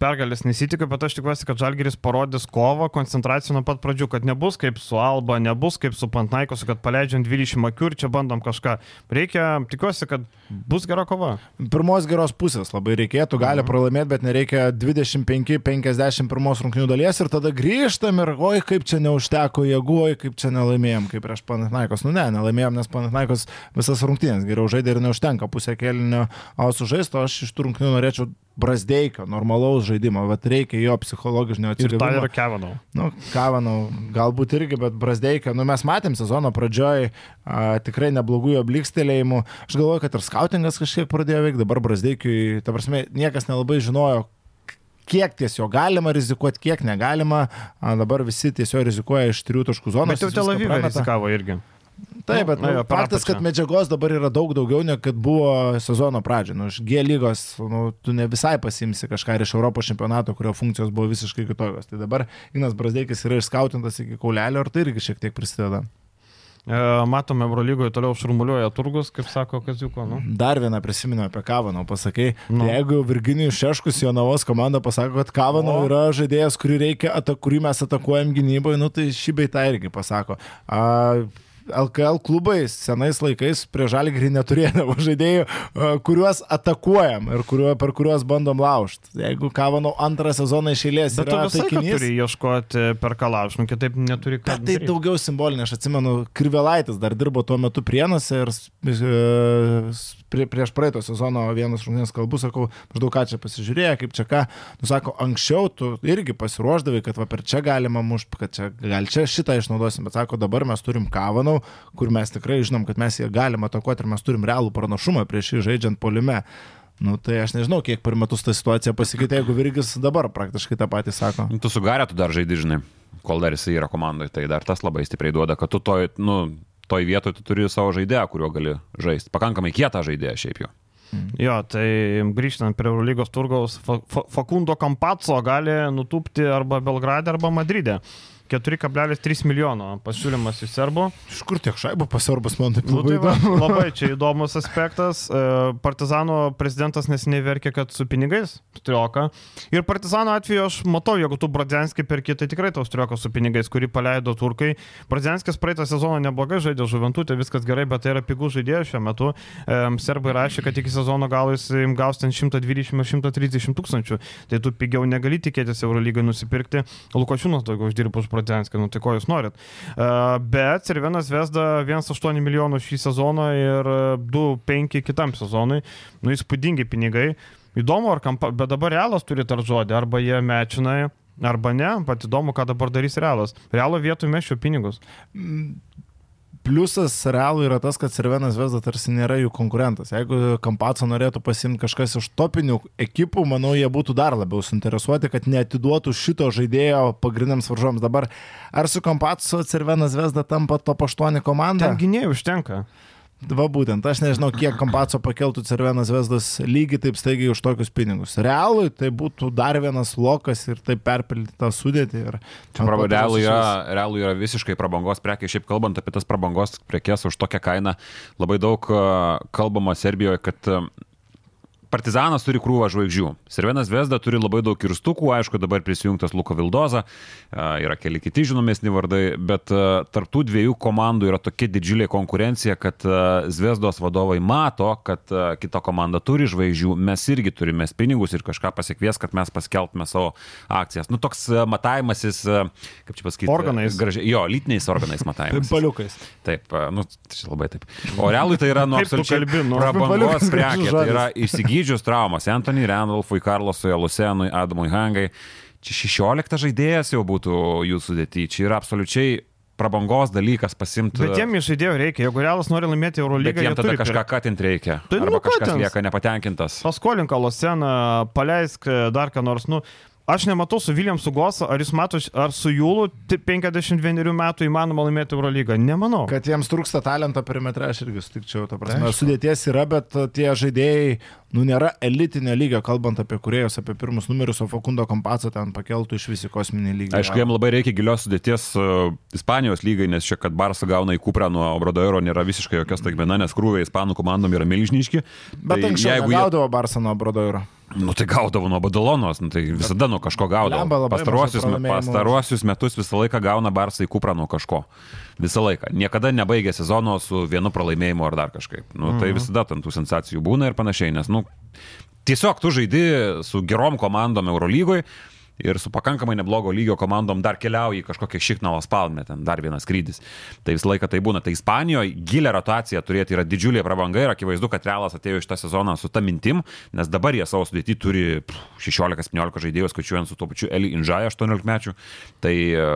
Speaker 1: pergalės nesitikiu, bet aš tikiuosi, kad Žalgeris parodys kovą, koncentraciją nuo pat pradžių, kad nebus kaip su Alba, nebus kaip su Pantnaikosu, kad paleidžiam 20 akių ir čia bandom kažką. Reikia, tikiuosi, kad bus gera kova.
Speaker 3: Pirmos geros pusės labai reikėtų, gali
Speaker 1: Mhm.
Speaker 3: pralaimėti, bet nereikia 25-51 rungtinių dalies ir tada grįžtam ir oi, kaip čia neužteko jėgų, oi, kaip čia nelaimėjom, kaip prieš Panatnaikos. Nu ne, nelaimėjom, nes Panatnaikos visas rungtynės geriau žaidė ir neužtenka pusę kelinio ausų žaisto, aš iš tų rungtynių norėčiau brasdeikio, normalaus žaidimo, bet reikia jo psichologinio
Speaker 1: Ir tai
Speaker 3: atsigavimo.
Speaker 1: yra Kevanau.
Speaker 3: Nu, Kavanau, galbūt irgi, bet Brasdeikio, nu mes matėm sezono pradžioj a, tikrai neblogų jo blikstelėjimų. Aš galvoju, kad ir skautingas kažkiek pradėjo veikti, dabar Brasdeikiui, ta prasme, niekas nelabai žinojo, kiek ties jo galima rizikuoti, kiek negalima. A, dabar visi tiesiog rizikuoja iš trijų taškų zonos.
Speaker 1: Bet jau Tel
Speaker 3: prameta.
Speaker 1: rizikavo irgi.
Speaker 3: Taip, bet
Speaker 1: Na
Speaker 3: nu,
Speaker 1: per
Speaker 3: faktas, kad medžiagos dabar yra daug daugiau, negu kad buvo sezono pradžioje. Nu, iš G lygos, nu, tu ne visai pasimsi kažką iš Europos čempionato, kurio funkcijos buvo visiškai kitokios. Tai dabar Ignas Brasdeikis yra išskautintas iki kaulelio ir tai irgi šiek tiek prisideda.
Speaker 1: E, Matome, Eurolygoje toliau šurmuliuoja turgus, kaip sako Kaziuko. Nu.
Speaker 3: Dar vieną prisiminiau apie Kavanau, pasakai.
Speaker 1: Nu.
Speaker 3: Nu. Jeigu Virginijus Šeškus, jo navos komanda pasako, kad Kavanau yra žaidėjas, kurį, reikia, kurį mes atakuojam gynyboje, nu, tai šį beitą irgi pasako. A, LKL klubai senais laikais prie žalgrį neturėdavo žaidėjų, a, kuriuos atakuojam ir kuriuo, per kuriuos bandom laužti. Jeigu Kavanau antrą sezoną išėlės
Speaker 1: Bet tu
Speaker 3: taikinys.
Speaker 1: turi ieškoti per kalaš, nu kitaip neturi ką.
Speaker 3: Bet tai
Speaker 1: daryt.
Speaker 3: daugiau simbolinė, aš atsimenu, Krivelaitis dar dirbo tuo metu Prienuose ir e, prie, prieš praeito sezono vienas rungtynės kalbų, sakau, maždaug ką čia pasižiūrėjo, kaip čia ką. Nu, sako, anksčiau tu irgi pasiruoždavai, kad va per čia galima mušti, kad čia gal čia šitą išnaudosim, bet sako, dabar mes turim Kavanau, kur mes tikrai žinom, kad mes jį galim atakuoti ir mes turim realų pranašumą prieš jį žaidžiant polime. Nu, tai aš nežinau, kiek per metus ta situacija pasikeitė, jeigu Virgis dabar praktiškai tą patį sako.
Speaker 2: Nu, Tu su Garė tu dar žaidži, žinai, kol dar jisai yra komandoje, tai dar tas labai stipriai duoda, kad tu toj, nu, toj vietoje tu turi savo žaidėją, kuriuo gali žaisti. Pakankamai kietą žaidėją šiaip jau.
Speaker 1: Jo, tai grįžtant prie Eurolygos turgaus, Fa- Fa- Fakundo Kampaco gali nutupti arba Belgrade, arba Madride. 4,3 milijono pasiūlymas iš serbų.
Speaker 3: Iš kur tiek šaibų pasarbus man taip
Speaker 1: Nu,
Speaker 3: labai
Speaker 1: tai va,
Speaker 3: įdomu.
Speaker 1: labai čia įdomus aspektas. E, Partizano prezidentas nesiniai verkė, kad su pinigais strioka. Ir Partizano atveju aš matau, jeigu tu Bradzenskį perki, tai tikrai tau strioka su pinigais, kurį paleido turkai. Bradzenskis praeitą sezoną neblogai žaidė žuvintutė, viskas gerai, bet tai yra pigų žaidėjas šiuo metu. E, Serbai rašė, kad iki sezono galo jis gaus ten 120 ar 130 tūkstančių. Tai tu pigiau negali tikėtis Eurolygai nusipirkti. Lukošiūnas daugiau uždirba už Bradzenskį, nu tai ko jūs norit. Bet Cervenas Vesda 1,8 milijonų šį sezoną ir e, 2,5 kitam sezonui. Nu, įspūdingi pinigai. Įdomu, ar kampa... Bet dabar realas turi tar žodį, arba jie mečina, arba ne. Pat įdomu, ką dabar darys realas. Realo vietoj mešiu pinigus.
Speaker 3: Pliusas realų yra tas, kad Cervenas Vesda tarsi nėra jų konkurentas. Jeigu Kampaco norėtų pasimti kažkas iš topinių ekipų, manau, jie būtų dar labiau suinteresuoti, kad neatiduotų šito žaidėjo pagrindiniams varžoms. Dabar ar su Kampaco Cervenas Vesda tampa top 8 komanda?
Speaker 1: Ten gynėjų užtenka.
Speaker 3: Va būtent, aš nežinau, kiek Kampaco pakeltų Cervenas Vesdas lygiai taip staigiai už tokius pinigus. Realui tai būtų dar vienas lokas ir taip perpildyti tą sudėtį. Ir...
Speaker 2: Čia praba, realų, yra, realų yra visiškai prabangos prekė. Šiaip kalbant apie tas prabangos prekes už tokią kainą, labai daug a, kalbama Serbijoje, kad Partizanas turi krūvą žvaigždžių. Servenas Vesda turi labai daug kirstukų, aišku, dabar prisijungtas Luko Vildoza, yra keli kiti žinomesni vardai, bet tarptų dviejų komandų yra tokia didžiulė konkurencija, kad Zvezdos vadovai mato, kad kita komanda turi žvaigždžių, mes irgi turime pinigus ir kažką pasikvies, kad mes paskelbtume savo akcijas. Nu, toks matavimasis, kaip čia pasakyti,
Speaker 1: Organais.
Speaker 2: Gražiai, jo, lytiniais organais matavimas.
Speaker 3: Paliukais.
Speaker 2: Taip, nu, čia labai taip. O realui tai yra nu,
Speaker 1: tu
Speaker 2: absoliučiai
Speaker 1: kalbi, nu?
Speaker 2: prabangos prekė. Tai yra
Speaker 3: žodis.
Speaker 2: įsigydžius traumas Anthony Randolfui, Karlosui, Lusenui, Adamui Hangai. Čia 16 žaidėjas jau būtų jų sudėti. Čia yra absoliučiai prabangos dalykas pasimti.
Speaker 1: Bet jiem iš žaidėjų reikia. Jeigu realas nori laimėti Eurolygą,
Speaker 2: jiem
Speaker 1: jie
Speaker 2: tada kažką katint reikia.
Speaker 1: Tai nu
Speaker 2: kažkas
Speaker 1: katins.
Speaker 2: lieka nepatenkintas.
Speaker 1: Paskolink Aloseną, paleisk e, dar ką nors. Nu, aš nematau su Viljamsu Gosu, ar jis mato, ar su Jūlu ti- 51 metų įmanoma laimėti Eurolygą. Nemanau.
Speaker 3: Kad jiems trūksta talento perimetre, aš irgi sutikčiau. Ta prasme, sudėties yra, bet uh, tie žaidėjai, nu, nėra elitinio lygio, kalbant apie kuriejus, apie pirmus numerius, o Fakundo Kompaco ten pakeltų iš visi kosminį lygį.
Speaker 2: Aišku, jiem labai reikia gilios sudėties uh, Ispanijos lygai, nes čia, kad Barsa gauna į Kuprą nuo Obradoiro, nėra visiškai jokios staigmena, nes krūviai Ispanų komandom yra milžiniški.
Speaker 3: Bet
Speaker 2: Tai
Speaker 3: anksčiau
Speaker 2: jie-
Speaker 3: gaudavo Barsano Brodoiro.
Speaker 2: Nu tai gaudavo nuo Badalonos, nu, tai visada nuo kažko gaudavo. Pastaruosius, pastaruosius metus visą laiką gauna Barsai Kuprą nuo kažko. Visą laiką. Niekada nebaigia sezono su vienu pralaimėjimu ar dar kažkaip. Nu, tai visada ten tų sensacijų būna ir panašiai, nes nu, tiesiog tu žaidi su gerom komandom Eurolygoje. Ir su pakankamai neblogo lygio komandom dar keliauji kažkokią šiknalą spalmę, ten dar vienas skrydis. Tai visą laiką tai būna. Tai Ispanijoje gilę rotaciją turėti yra didžiulė prabanga ir akivaizdu, kad Realas atėjo iš tą sezoną su tą mintim, nes dabar jie savo sudėti turi pff, 16-17 žaidėjų, skaičiuojant su tuo pačiu Eli Inžai 18 mečių. Tai e,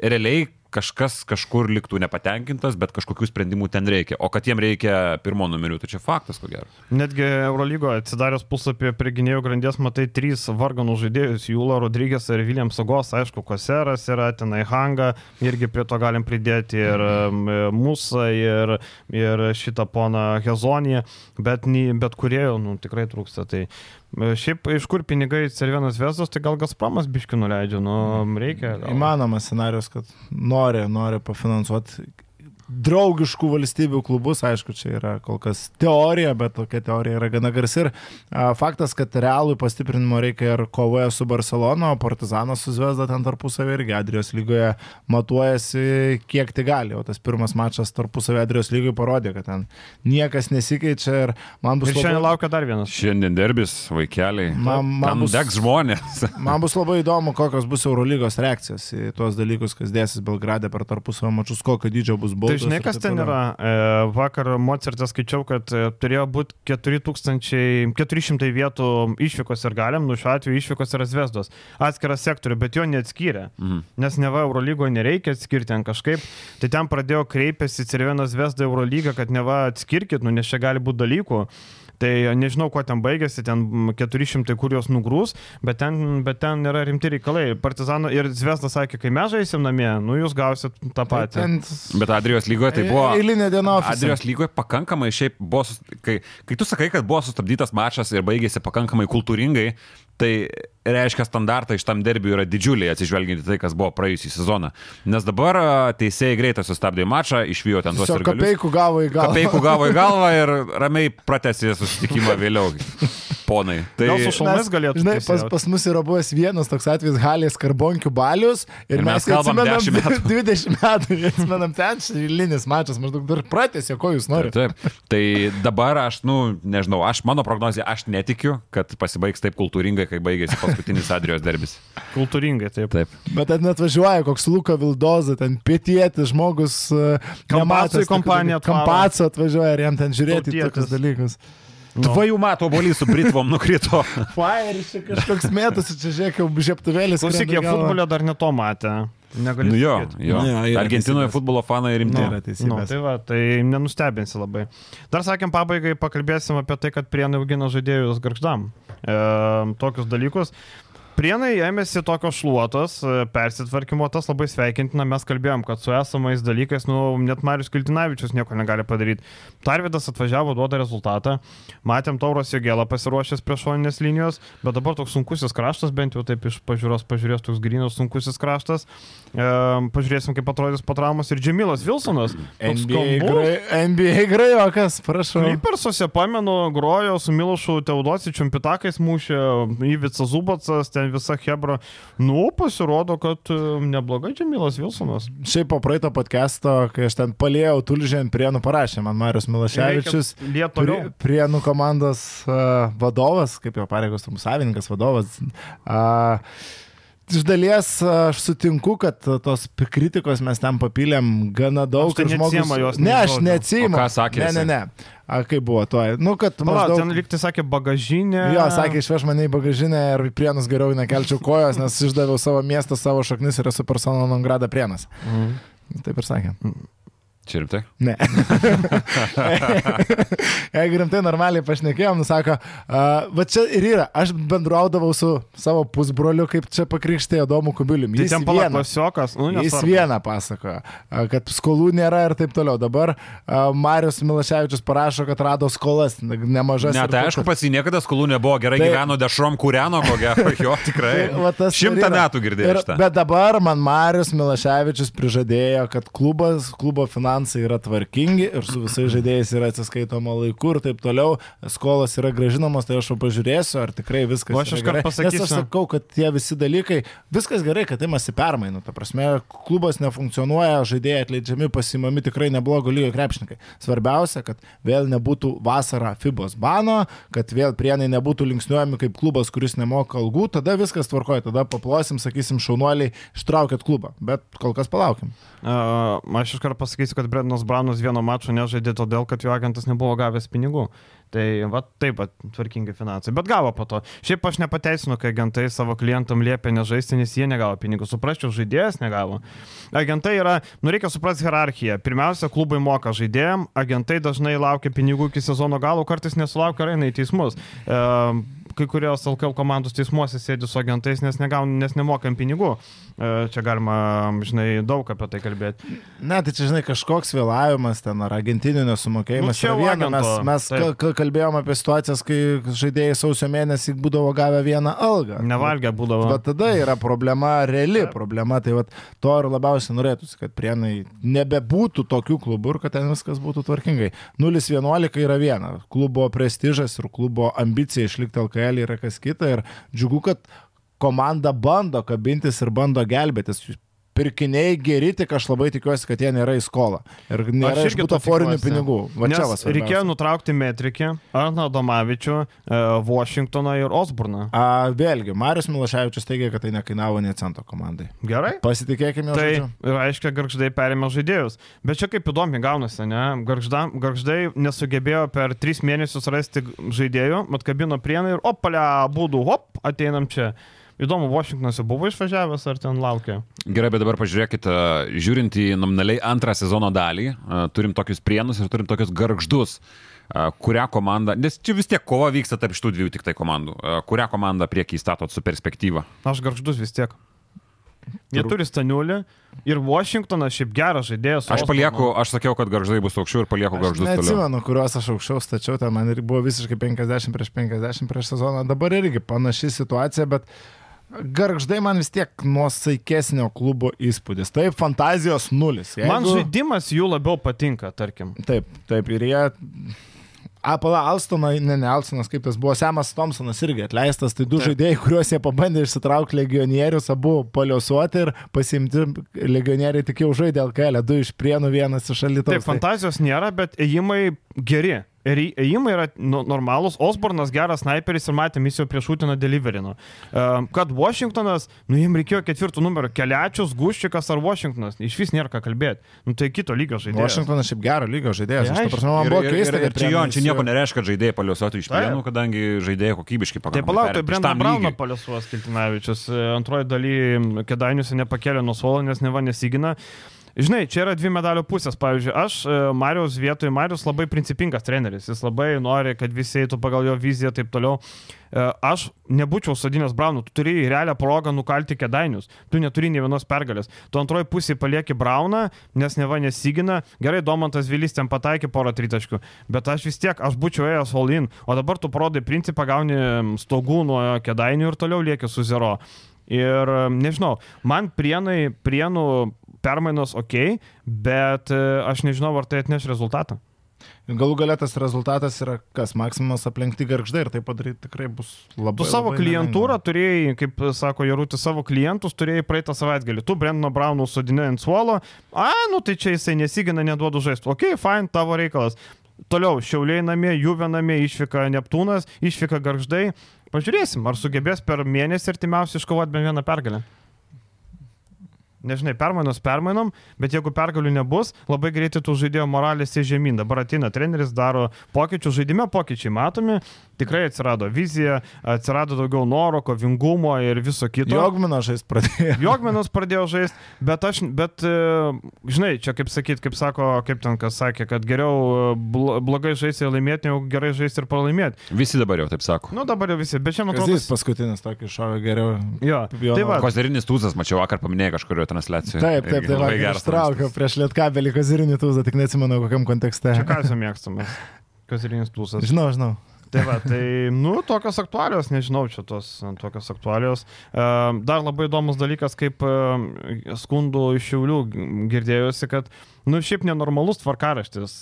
Speaker 2: realiai kažkas kažkur liktų nepatenkintas, bet kažkokių sprendimų ten reikia. O kad jiem reikia pirmo numerių, tai čia faktas, ko gero.
Speaker 1: Netgi Eurolygoje atsidaręs puslapį prie gynėjų grandies matai trys varganų žaidėjus - Jūla, Rodrygės ir Viljams Sagos, aišku, Koseras yra, tenai Hanga, irgi prie to galim pridėti ir mm. Musą, ir, ir šitą poną Hezoniją, bet, bet kuriejų nu, tikrai trūksta. Tai šiaip iš kur pinigai Cervienas Vesas, tai gal Gazpromas biški nuleidžia, nu reikia. Gal.
Speaker 3: Įmanomas scenarius, kad nori, nori pafinansuoti draugiškų valstybių klubus, aišku, čia yra kol kas teorija, bet tokia teorija yra gana garsi. Ir a, faktas, kad realui pastiprinimo reikia ir kovoje su Barcelona, o Partizanas su Zvezda ten tarpusavį irgi Adrijos lygoje matuojasi, kiek tai gali. O tas pirmas mačas tarpusavį Adrijos lygoje parodė, kad ten niekas nesikeičia ir man bus
Speaker 1: Ir šiandien laukia dar vienas.
Speaker 2: Šiandien derbis, vaikeliai.
Speaker 3: Man- man
Speaker 2: Ten
Speaker 3: bus-
Speaker 2: degs žmonės.
Speaker 3: Man bus labai įdomu, kokios bus Eurolygos reakcijos į tuos dalykus, kas dėsis Belgrade per tarpusavio mačius, kokio dydžio bus
Speaker 1: Tai
Speaker 3: baudos.
Speaker 1: Žinai,
Speaker 3: ir
Speaker 1: kas ten yra? E, vakar Mozartas skaičiau, kad e, turėjo būti 4000, 400 vietų išvykos ir galim, nu šiuo atveju išvykos yra Zvezdos. Atskiras sektorių, bet jo neatskyrė.
Speaker 2: Mhm.
Speaker 1: Nes neva Eurolygoje nereikia atskirti ten kažkaip. Tai ten pradėjo kreipėsi Cervienas Zvezda Eurolygą, kad neva atskirkit, nu nes čia gali būti dalykų. Tai nežinau, kuo ten baigėsi, ten mm, 400 kur jos nugrūs, bet ten, bet ten yra rimti reikalai. Partizano ir Zvezda sakė, kai mes žaisim namie, nu jūs gausit tą
Speaker 3: Tai
Speaker 1: patį.
Speaker 3: ten
Speaker 2: Bet Adrijos lygoje tai buvo...
Speaker 3: Eilinė diena ofise.
Speaker 2: Adrijos lygoje pakankamai šiaip buvo, kai, kai tu sakai, kad buvo sustabdytas mačas ir baigėsi pakankamai kultūringai, Tai reiškia, standartai iš tam derbiui yra didžiuliai, atsižvelgiant į tai, kas buvo praėjusią sezoną. Nes dabar teisėjai greitai sustabdė mačą, išvijo ten tuos
Speaker 3: Tiesiog
Speaker 2: sirgalius.
Speaker 3: kapeikų gavo į galvą.
Speaker 2: Kapeikų gavo į galvą ir ramiai pratęsė susitikimą vėliau. Ponai. Tai
Speaker 1: Gal su šalmais galėtų
Speaker 3: Žinai, pas, pas mus yra buvęs vienas toks atvejis Halės karbonkių balius ir,
Speaker 2: Ir mes
Speaker 3: mes
Speaker 2: kalbam
Speaker 3: atsimenam
Speaker 2: 10 metų.
Speaker 3: 20 metų, atsimenam ten šilinis mačas, maždaug dar pratęsė, ko jūs norite.
Speaker 2: Taip, taip. Tai dabar aš, nu, nežinau, aš mano prognozija, aš netikiu, kad pasibaigs taip kultūringai, kai baigėsi paskutinis Adrijos derbis.
Speaker 1: Kultūringai, taip.
Speaker 2: Taip.
Speaker 3: Bet ten atvažiuoja koks Luka Vildoza, ten pietietis žmogus. e, dalykų.
Speaker 1: atvaro.
Speaker 3: Kampaco atvažiuoja ir jam ten žiūrėti tokius dalykus.
Speaker 1: Nu.
Speaker 2: Dviejų metų obolys su Britvom nukrito.
Speaker 3: Fire, čia kažkoks mėtas, čia žiūrėk, jau žieptuvėlis.
Speaker 1: Klausyk, jie futbolio dar neto matė. Negaliu.
Speaker 2: Nu jo, jo.
Speaker 3: Jo, yra
Speaker 2: Argentinoje
Speaker 3: teisybės.
Speaker 2: futbolo fanai rimti.
Speaker 3: Nu.
Speaker 1: Nu, tai va, tai nenustebinsi labai. Dar sakėm, pabaigai pakalbėsim apie tai, kad prienai augina žaidėjus garždam. E, tokius dalykus. Prienai ėmėsi tokios šluotos, e, persitvarkymo, tas labai sveikintina, mes kalbėjom, kad su esamais dalykais, nu, net Marius Kiltinavičius nieko negali padaryti. Tarvidas atvažiavo, duoda rezultatą, matėm Tauros Jėgelą pasiruošęs prie šoninės linijos, bet dabar toks sunkusis kraštas, bent jau taip iš pažiūros pažiūrės, toks grinas sunkusis kraštas. E, pažiūrėsim, kaip atrodys po traumos ir Džemilas Vilsonas.
Speaker 3: NBA, grai, NBA grajokas, prašau.
Speaker 1: Klipersuose pamenu, grojo su Milošu Teodosičiu, Pitakais mušė, Ivica Zubacas, ten visa Hebra. Nu, pasirodo, kad e, neblogai Džemilas Vilsonas.
Speaker 3: Šiaip po praeito podcast'o, kai aš ten palėjau tulžę ant prienų, parašė man Marius Milaševičius.
Speaker 1: Lietuvio.
Speaker 3: Prie, prienų komandos uh, vadovas, kaip jo pareigos, turbūt savininkas, vadovas. Uh, Iš dalies aš sutinku, kad tos kritikos mes ten papylėm gana daug.
Speaker 1: Aš tai
Speaker 3: ir žmogus-
Speaker 1: jos
Speaker 3: Ne, aš.
Speaker 2: O ką sakė
Speaker 3: Ne, ne, ne. A, kaip buvo to? Nu, kad
Speaker 1: Pala,
Speaker 3: maždaug...
Speaker 1: ten liktai sakė bagažinė.
Speaker 3: Jo, sakė, išveš mane į bagažinę ir prienus geriau nekelčiau kojos, nes išdaviau savo miestą, savo šaknis ir esu persona non grada prienas.
Speaker 1: Mhm.
Speaker 3: Taip ir sakė.
Speaker 2: Čia rimtai?
Speaker 3: Ne. Jeigu rimtai normaliai pašnekėjom, nusako, uh, va čia ir yra, aš bendraudavau su savo pusbroliu, kaip čia pakrikštėjo Domu Kubilium.
Speaker 1: Tai
Speaker 3: Jis
Speaker 1: ten pala
Speaker 3: vieną,
Speaker 1: klasiokas. Nu,
Speaker 3: jis
Speaker 1: nesvarbu.
Speaker 3: vieną pasakojo, kad skolų nėra ir taip toliau. Dabar uh, Marius Milaševičius parašo, kad rado skolas nemažas.
Speaker 2: Ne, tai aišku, pats jį niekada skolų nebuvo, gerai
Speaker 3: Tai-
Speaker 2: gyveno dešrom kūreno, ko gero, jo tikrai.
Speaker 3: Tai
Speaker 2: Šimtą metų girdėjau.
Speaker 3: Bet dabar man Marius Milaševičius prižadėjo, kad klubas, klubo finansai yra tvarkingi ir su visais žaidėjais yra atsiskaitoma laiku ir taip toliau. Skolos yra gražinamos, tai aš jau pažiūrėsiu, ar tikrai viskas
Speaker 1: O aš
Speaker 3: yra gerai. Nes
Speaker 1: pasakysiu.
Speaker 3: aš sakau, kad tie visi dalykai, viskas gerai, kad imasi permainų. Ta prasme, klubas nefunkcionuoja, žaidėjai atleidžiami, pasimami tikrai neblogo lygio krepšininkai. Svarbiausia, kad vėl nebūtų vasara FIBOS bano, kad vėl prienai nebūtų linksniuojami kaip klubas, kuris nemoka algų, tada viskas tvarkoja, tada paplosim, sakysim, šaunuoliai, ištraukėt klubą. Bet kol kas palaukim.
Speaker 1: Uh, aš iškart pasakysiu, kad Brendanas Braunas vieno mačo nežaidė todėl, kad jo agentas nebuvo gavęs pinigų. Tai va taip pat tvarkingi finansai. Bet gavo po to. Šiaip aš nepateisinu, kai agentai savo klientam liepia nežaisti, nes jie negavo pinigų. Suprasčiau, žaidėjas negavo. Agentai yra, nu reikia suprasti hierarchiją. Pirmiausia, klubai moka žaidėjim, agentai dažnai laukia pinigų iki sezono galo, kartais nesulaukia eina į teismus. Uh, kai kurios LKL komandos teismuose sėdi su agentais, nes, negaun, nes nemokam pinigų. E, Čia galima, žinai, daug apie tai kalbėti.
Speaker 3: Ne, tai čia, žinai, kažkoks vėlavimas ten ar agentinių nesumokėjimas.
Speaker 1: Nu, čia
Speaker 3: viena. mes mes
Speaker 1: taip.
Speaker 3: ka- ka- kalbėjom apie situacijas, kai žaidėjai sausio mėnesį būdavo gavę vieną algą.
Speaker 1: Nevalgę būdavo.
Speaker 3: Bet tada yra problema, reali problema. Tai vat, to ir labiausiai norėtųsi, kad prienai nebebūtų tokių klubų ir kad ten viskas būtų tvarkingai. 0-11 yra viena. Klubo prestižas ir klubo ambicija išlikti LKL yra kas kita. Ir džiugu, kad komanda bando kabintis ir bando gelbėtis. Pirkiniai geri, tik aš labai tikiuosi, kad jie nėra į skolą. Ir nėra iš butaforinių
Speaker 1: tikiuosi.
Speaker 3: pinigų. Va čia
Speaker 1: Nes
Speaker 3: va svarbiausia.
Speaker 1: reikėjo nutraukti metrikį, Arną Domavičių, e, Washingtoną ir Osburną.
Speaker 3: A, vėlgi, Marius Milaševičius teigia, kad tai nekainavo nie cento komandai.
Speaker 1: Gerai?
Speaker 3: Pasitikėkime
Speaker 1: Tai
Speaker 3: žodžiu.
Speaker 1: reiškia, garždai perėmė žaidėjus. Bet čia kaip įdomi gaunasi, ne? Garžda, garždai nesugebėjo per tris mėnesius rasti žaidėjų, atkabino prienai ir opalia, būdų, hop, ateinam čia. Įdomu, Washingtonas jau buvo išvažiavęs ar ten laukia?
Speaker 2: Gerai, bet dabar pažiūrėkit, a, žiūrint į nominaliai antrą sezono dalį, a, turim tokius prienus ir turim tokius garždus. A, Kurią komandą, nes čia vis tiek kova vyksta tarp šitų dviejų tik tai komandų. A, Kurią komandą priekį įstatot su perspektyva?
Speaker 1: Aš garždus vis tiek. Jie turi Staniulį ir Washingtonas šiaip geras žaidėjas.
Speaker 2: Aš palieku, aš sakiau, kad garždai bus aukščiau ir palieku
Speaker 3: Aš
Speaker 2: garždus toliau.
Speaker 3: neatsimenu, kuriuos aš aukščiau stačiau, ten man ir buvo visiškai 50 prieš 50 prieš sezoną. Dabar irgi panaši situacija, bet garždai man vis tiek nuosaikesnio klubo įspūdis. Taip, fantazijos nulis.
Speaker 1: Jeigu... Man žaidimas jų labiau patinka, tarkim.
Speaker 3: Taip, taip, ir jie Apala Alstoną, ne, ne Alstonas, kaip tas buvo, Semas Thompsonas irgi atleistas, tai du Taip. žaidėjai, kuriuos jie pabandė išsitraukti legionierius, abu paliuosuoti ir pasimti legionieriai tik jau žaidė LKL, du iš prienų, vienas iš alytos.
Speaker 1: Taip, fantazijos nėra, bet ėjimai geri. Ir ėjimai yra normalūs, Osbornas geras sniperis ir matėm, jis jau prieš Utiną deliverino. Uh, kad Washingtonas, nu jiems reikėjo ketvirtų numerio, Keliačius, Guščikas ar Washingtonas, iš vis nėra ką kalbėti. Nu tai kito lygio žaidėjas.
Speaker 3: Washingtonas šiaip gero lygio žaidėjas.
Speaker 2: Ja, prasme, man buvo keista, kad čia jo, čia nieko nereiškia, kad žaidėjai paliuosuotų iš pienų, kadangi žaidėjai kokybiškai pakankamai.
Speaker 1: Tai palauk, tai Brendan Brauną paliuosuos Kiltinavičius. Antroji daly Kedainiuose nepakėlė nuo suolo, nes neva nesigina. Žinai, čia yra dvi medalio pusės. Pavyzdžiui, aš e, Marijos vietoje, Marijos labai principingas treneris, jis labai nori, kad visi eitų pagal jo viziją ir taip toliau. E, aš nebūčiau sadinės Braunų, tu turi realią progą nukalti kedainius, tu neturi nei vienos pergalės. Tu antroji pusė palieki Brauną, nes neva nesigina, gerai, Domantas Vilys ten pataikė porą tritaškių, bet aš vis tiek, aš būčiau ėjęs all in, o dabar tu parodai principą, gauni stogų nuo kedainių ir toliau lieki su zero. Ir nežinau, man prienai, prienų permainos ok, bet e, aš nežinau, ar tai atneš rezultatą.
Speaker 3: Galų galę tas rezultatas yra kas, maksimumas aplenkti garždai ir tai padaryti tikrai bus labai.
Speaker 1: Tu savo
Speaker 3: labai
Speaker 1: klientūrą
Speaker 3: nelengva.
Speaker 1: turėjai, kaip sako Jarūtis, savo klientus turėjai praeitą savaitgalį. Tu Brenno Braunų sudinė ant suolo, a, nu tai čia jisai nesigina, neduodu žaisti. Ok, fine, tavo reikalas. Toliau, Šiauliai namie, Juve namie, išvyka Neptūnas, išvyka Garždai. Pažiūrėsim, ar sugebės per mėnesį artimiausiai iškovoti bent vieną pergalę nežinai, permainos permainom, bet jeigu pergalių nebus, labai greitai tų žaidėjų moralės į žemyn. Dabar ateina treneris, daro pokyčių, žaidime pokyčiai matomi, tikrai atsirado vizija, atsirado daugiau noro, kovingumo ir viso kito.
Speaker 3: Jogminas žaisti pradėjo.
Speaker 1: Jogminas pradėjo žaisti, bet aš, bet, e, žinai, čia kaip sakyt, kaip sako, kaip ten kas sakė, kad geriau e, blogai žaisti ir laimėti, negu gerai žaisti ir pralaimėti.
Speaker 2: Visi dabar jau taip sako.
Speaker 1: Nu, dabar jau visi, bet čia man atrodo.
Speaker 3: Jis paskutinis tokį šovė geriau.
Speaker 1: Jo, tai va.
Speaker 2: Kozerinis tūzas, mačiau vakar paminėjai kažkurio transliacijoje.
Speaker 3: Taip, taip, taip, labai geras. Traukiau prieš lietkabelį kozirinį tūzą, tik neatsimenu kokiam kontekste.
Speaker 1: Čia ką jūs mėgstamas? Kozirinis tūzas.
Speaker 3: Žinau, žinau.
Speaker 1: Tai va, tai, nu, tokios aktualios, nežinau, čia tos tokios aktualios. Dar labai įdomus dalykas, kaip skundų iš Šiaulių girdėjusi, kad, nu, šiaip nenormalus tvarkaraštis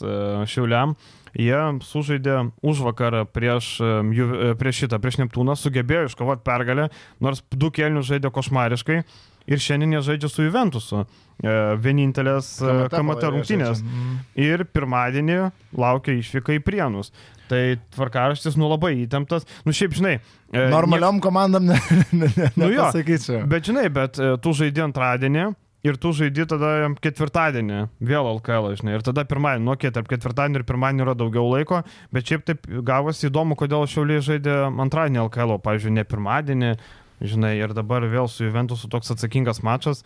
Speaker 1: Šiauliam. Jie sužaidė už vakarą prieš, prieš šitą, prieš Neptūną, sugebėjo iškovoti pergalę, nors du kelnius žaidė košmariškai ir šiandien jie žaidžia su Juventusu. Vienintelės KMT rungtynės. Mhm. Ir pirmadienį laukia išvyka į Prienus. Tai tvarkaraštis nu labai įtemptas. Nu šiaip žinai.
Speaker 3: Normaliom ne... komandom ne, ne, ne,
Speaker 1: nu jo,
Speaker 3: sakyčiau.
Speaker 1: Bet žinai, bet tu žaidži antradienį. Ir tu žaidži tada ketvirtadienį, vėl LKL, žinai, ir tada pirmadienį, nu, okay, tarp ketvirtadienio ir pirmadienio yra daugiau laiko, bet šiaip taip gavosi įdomu, kodėl Šiauliai žaidė antradienį LKL, pavyzdžiui, ne pirmadienį, žinai, ir dabar vėl su Juventusu toks atsakingas mačas.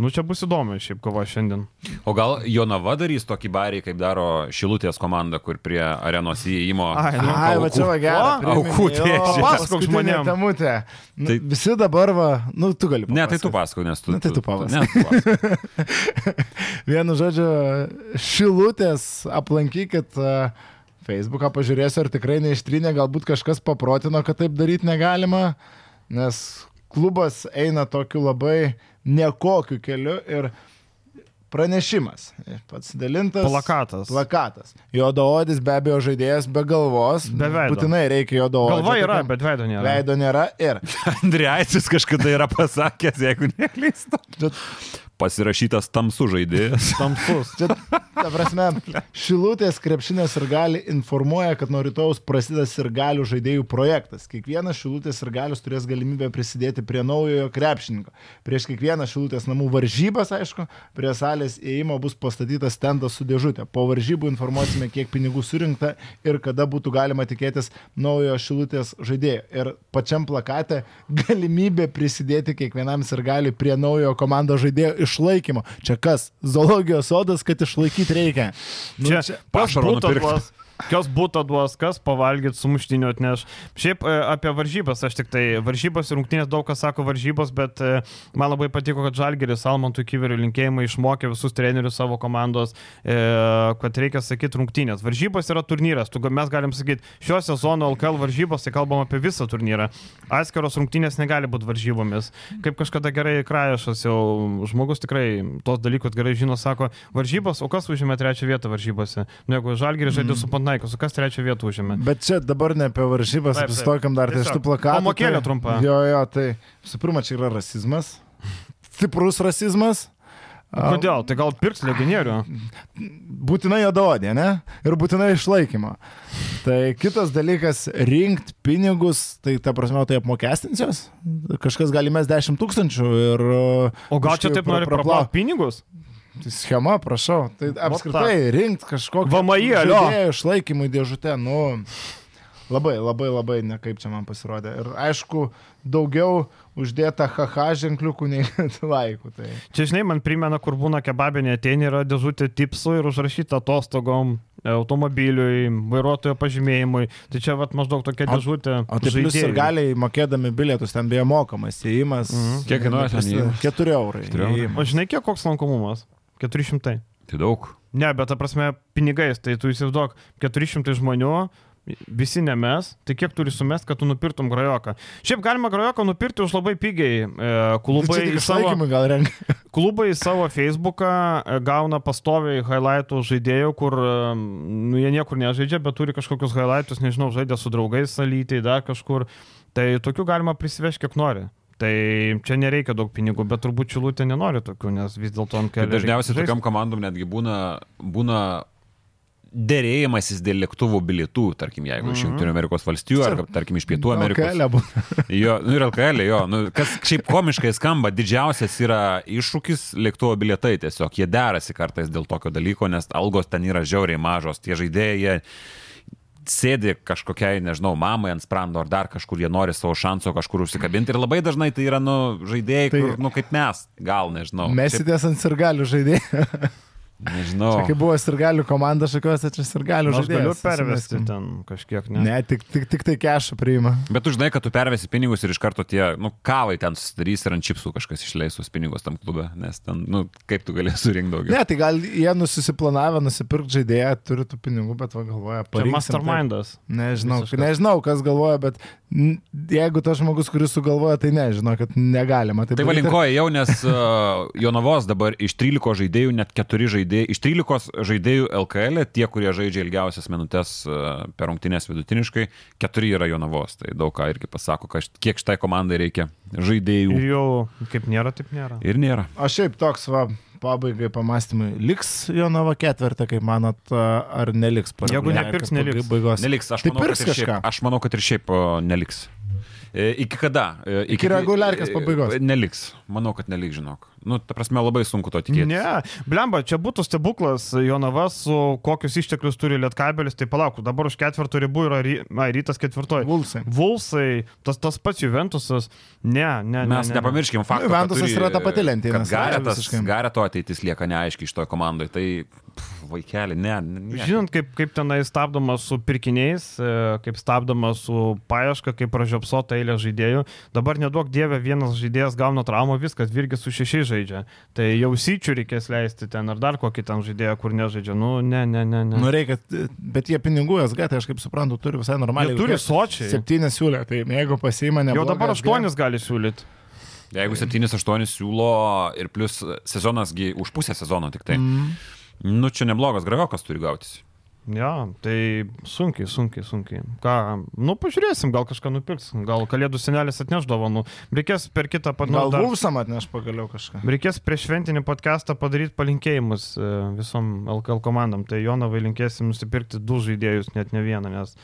Speaker 1: Nu, čia bus įdomu šiaip kova šiandien.
Speaker 2: O gal Jonava darys tokį barį, kaip daro Šilutės komanda, kur prie arenos įėjimo.
Speaker 3: Ai, nu, Ai va čia va gerai.
Speaker 2: Aukų tiesiog.
Speaker 1: Pasakok žmonėms.
Speaker 3: Tamutė. Nu, tai, visi dabar va, nu, tu gali.
Speaker 2: Papasakot. Ne, tai tu pasakok, nes tu.
Speaker 3: Na, tai tu papasakok. Vienu žodžiu, Šilutės aplankykit. Uh, Facebooką pažiūrėsiu, ar tikrai neištrynė, galbūt kažkas paprotino, kad taip daryti negalima, nes klubas eina tokiu labai nekokiu keliu ir pranešimas. Pats dalintas.
Speaker 1: Plakatas.
Speaker 3: Plakatas. Jodaodis be abejo žaidėjas be galvos.
Speaker 1: Be veido.
Speaker 3: Būtinai reikia jodaodžio.
Speaker 1: Galva yra, tokiam. bet veido nėra.
Speaker 3: Veido nėra ir.
Speaker 2: Andriaitis kažkada yra pasakęs, jeigu neklystu pasirašytas tamsų žaidėjas.
Speaker 1: Tamsus.
Speaker 3: Čia, ta prasme, Šilutės krepšinės ir gali informuoja, kad nuo rytojus prasideda ir galių žaidėjų projektas. Kiekvienas Šilutės ir galius turės galimybę prisidėti prie naujojo krepšininko. Prieš kiekvieną Šilutės namų varžybas, aišku, prie salės įėjimo bus pastatytas tendas su dėžutė. Po varžybų informuosime, kiek pinigų surinkta ir kada būtų galima tikėtis naujojo Šilutės žaidėjo. Ir pačiam plakate galimybė prisidėti kiekvienam ir gali prie naujojo komandos žaidėjo išlaikymo. Čia kas? Zoologijos sodas, kad išlaikyti reikia.
Speaker 1: Nu, čia pašaro nupirkti. Kas būtų duos, kas pavalgyti, sumuštinio atneš. Šiaip e, apie varžybas, aš tik tai varžybos ir rungtynės daug kas sako varžybos, bet e, man labai patiko, kad Žalgeris Almantui Kyveriu linkėjimai išmokė visus trenerius savo komandos, e, kad reikia sakyti rungtynės. Varžybos yra turnyras, tu, mes galim sakyti, šio sezono LKL varžybos, tai kalbam apie visą turnyrą. Atskiros rungtynės negali būti varžybomis. Kaip kažkada gerai Krajašas jau žmogus tikrai tos dalykus gerai žino, sako, varžybos, o kas užėmė trečią vietą varžybose? Nu, jeigu Žalgeris žaidė su Pantnaikos, o kas trečią vietą užėmė?
Speaker 3: Bet čia dabar ne apie varžybas, apsistokim dar ties tų plakatų.
Speaker 1: pamokėlė
Speaker 3: tai-
Speaker 1: trumpa.
Speaker 3: Jo, jo, tai visų pirma, čia yra rasizmas. Stiprus rasizmas.
Speaker 1: Kodėl? Tai gal pirks legionierių?
Speaker 3: Būtinai juodaodė, ne? Ir būtinai išlaikymo. Tai kitas dalykas - rinkti pinigus, tai ta prasme, tai apmokestinsios. Kažkas gali mes 10 tūkstančių ir...
Speaker 1: O gal čia taip nori praplauti pinigus?
Speaker 3: Schema, prašau. Tai apskritai rinkti kažkokį...
Speaker 1: VMI, alio.
Speaker 3: išlaikymui dėžutę, nu... Labai, labai, labai nekaip čia man pasirodė. Ir aišku, daugiau uždėta haha ženkliukų nei laikų. Tai...
Speaker 1: Čia, žinai, man primena, kur būna kebabinė ateini, yra dėžutė tipsų ir užrašyta atostogom, automobiliui, vairuotojo pažymėjimui. Tai čia vat maždaug tokia
Speaker 3: O-
Speaker 1: dėžutė.
Speaker 3: O tai plius ir
Speaker 1: žaidėjui.
Speaker 3: galiai mokėdami bilietus, ten beje mokamas įėjimas.
Speaker 1: Mhm.
Speaker 2: Kiek kainuoja ten įėjimas?
Speaker 3: 4 eurai.
Speaker 2: Keturi eurai.
Speaker 3: įėjimas.
Speaker 1: O žinai, kiek koks lankomumas? 400.
Speaker 2: Tai daug.
Speaker 1: Ne, bet ta prasme, pinigais, tai tu įsivaizduok, 400 žmonių, visi ne mes, tai kiek turi sumest, kad tu nupirtum grajoką. Šiaip galima grajoką nupirkti už labai pigiai. E, klubai, į savo, klubai į savo Facebooką e, gauna pastoviai highlightų žaidėjų, kur e, nu, jie niekur nežaidžia, bet turi kažkokius highlightus, nežinau, žaidė su draugais salytai, dar kažkur. Tai tokių galima prisivežti kiek nori. Tai čia nereikia daug pinigų, bet turbūt Čilutė nenori tokių, nes vis dėlto ant kelių.
Speaker 2: dažniausiai tokiam komandom netgi būna, būna dėrėjimasis dėl lėktuvų bilietų, tarkim, jeigu
Speaker 1: Mhm.
Speaker 2: iš Junktinių Amerikos valstijų ar, tarkim, iš Pietų Amerikos.
Speaker 3: LKL būna.
Speaker 2: Jo, nu ir LKL, jo, nu, kas šiaip komiškai skamba, didžiausias yra iššūkis lėktuvo bilietai tiesiog, jie derasi kartais dėl tokio dalyko, nes algos ten yra žiauriai mažos, tie žaidėjai, jie sėdi kažkokiai, nežinau, mamai ant sprando ar dar kažkur, jie nori savo šanso kažkur užsikabinti ir labai dažnai tai yra, nu, žaidėjai,
Speaker 3: Tai-
Speaker 2: kur, nu, kaip mes, gal, nežinau.
Speaker 3: Mesitės ant sirgalių žaidėjų.
Speaker 2: Nežinau.
Speaker 3: Čia kai buvo sirgalių komanda, šakiuosi, čia sirgalių
Speaker 1: Aš galiu pervesti ten kažkiek, ne?
Speaker 3: Ne, tik, tik, tik tai kešą priima.
Speaker 2: Bet tu žinai, kad tu pervesi pinigus ir iš karto tie, nu, kavai ten susidarys ir ant čipsų kažkas išleis tos pinigus tam klube, nes ten, nu, kaip tu galėsi surinkti daugiau.
Speaker 3: Ne, tai gal jie nusiplanavę nusipirkti žaidėją, turi tų pinigų, bet va galvoja, parinksim,
Speaker 1: mastermindas.
Speaker 3: taip. Nežinau,
Speaker 1: Visiškas.
Speaker 3: nežinau, kas galvoja, bet jeigu tas žmogus, kuris sugalvoja, tai nežinau, kad negalima.
Speaker 2: Tai
Speaker 3: daryti.
Speaker 2: valinkoja jau, nes uh, Jonavos dabar iš 13 žaidėjų net 4 žaidėjai, iš 13 žaidėjų LKL, tie, kurie žaidžia ilgiausias minutės uh, per rungtynės vidutiniškai, 4 yra Jonavos. Tai daug ką irgi pasako, št- kiek šitai komandai reikia žaidėjų.
Speaker 1: Ir jau kaip nėra, taip nėra.
Speaker 2: Ir nėra.
Speaker 3: O šiaip toks, va, pabaigai pamastymai. Liks Jonava ketvirtą, kaip manot, ar neliks po
Speaker 1: Jeigu
Speaker 3: reguliarkės
Speaker 1: nepirks, neliks.
Speaker 3: pabaigos?
Speaker 2: Neliks, aš
Speaker 3: Tai
Speaker 2: manau,
Speaker 3: pirks
Speaker 2: kad ir šiaip,
Speaker 3: kažką.
Speaker 2: aš manau, kad ir šiaip neliks. E, Iki kada? E,
Speaker 3: Iki reguliarkės
Speaker 2: e,
Speaker 3: pabaigos.
Speaker 2: Neliks. Manau, kad neliks, žinok. Nu, ta prasme, labai sunku to tikėtis.
Speaker 1: Ne, blemba, čia būtų stebuklas Jonava su kokius išteklius turi Lietkabelis, tai palauk, dabar už ketvirtų ribų yra ry... Na, rytas ketvirtoji.
Speaker 3: Vulsai.
Speaker 1: Vulsai, tas, tas pats Juventusas, ne, ne.
Speaker 2: Mes
Speaker 1: ne, ne,
Speaker 2: nepamirškim fakto.
Speaker 3: Juventusas
Speaker 2: turi,
Speaker 3: yra ta pati sakė,
Speaker 2: Garetas. Gareto ateitis lieka neaiškiai iš to komandai. Tai pff, vaikeli, ne. ne.
Speaker 1: Žinant, kaip, kaip tenai stabdoma su pirkiniais, e, kaip stabdoma su paieška, kaip pražiopsota eilė žaidėjų. Dabar neduok dievę, vienas žaidėjas gauna traumą, viskas, virgis su šešiais žaidžia. Tai jau syčių reikės leisti ten ar dar kokį ten žaidėją, kur nežaidžia. Nu, ne, ne, ne. ne.
Speaker 3: Nu, reikia, bet jie pinigų SG, tai aš kaip suprantu, turi visai normaliai.
Speaker 1: Jie turi sočiai.
Speaker 3: Septynės siūlė, tai jeigu pasiima ne.
Speaker 1: Jau dabar aštuonis gali siūlyti.
Speaker 2: Jeigu 7-8 siūlo ir plus sezonasgi už pusę sezono tik tai.
Speaker 3: Mm.
Speaker 2: Nu, čia neblogas graviokas turi gautis.
Speaker 1: Ja, tai sunkiai, sunkiai, sunkiai. Ką, nu pažiūrėsim, gal kažką nupirks, gal kalėdų senelis atneš dovanų. Reikės per kitą pat
Speaker 3: Gal
Speaker 1: dar-
Speaker 3: Vulsam atneš pagaliau kažką.
Speaker 1: Reikės prieš šventinį podcastą padaryti palinkėjimus e, visom LKL komandom. Tai Jonavai linkėsim nusipirkti du žaidėjus, net ne vieną, nes,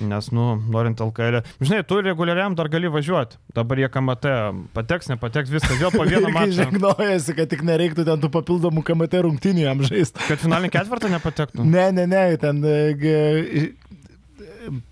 Speaker 1: nes nu, norint LKL. Žinai, tu reguliariam dar gali važiuoti. Dabar jie KMT pateks, nepateks, viskas, vėl po vieną mačą.
Speaker 3: Žegnojasi, kad tik nereiktų ten tų papildomų KMT rungtynių jam žaisti.
Speaker 1: Kad finalinį ketvirtą nepatektų.
Speaker 3: Ne, ne, ne, ten e,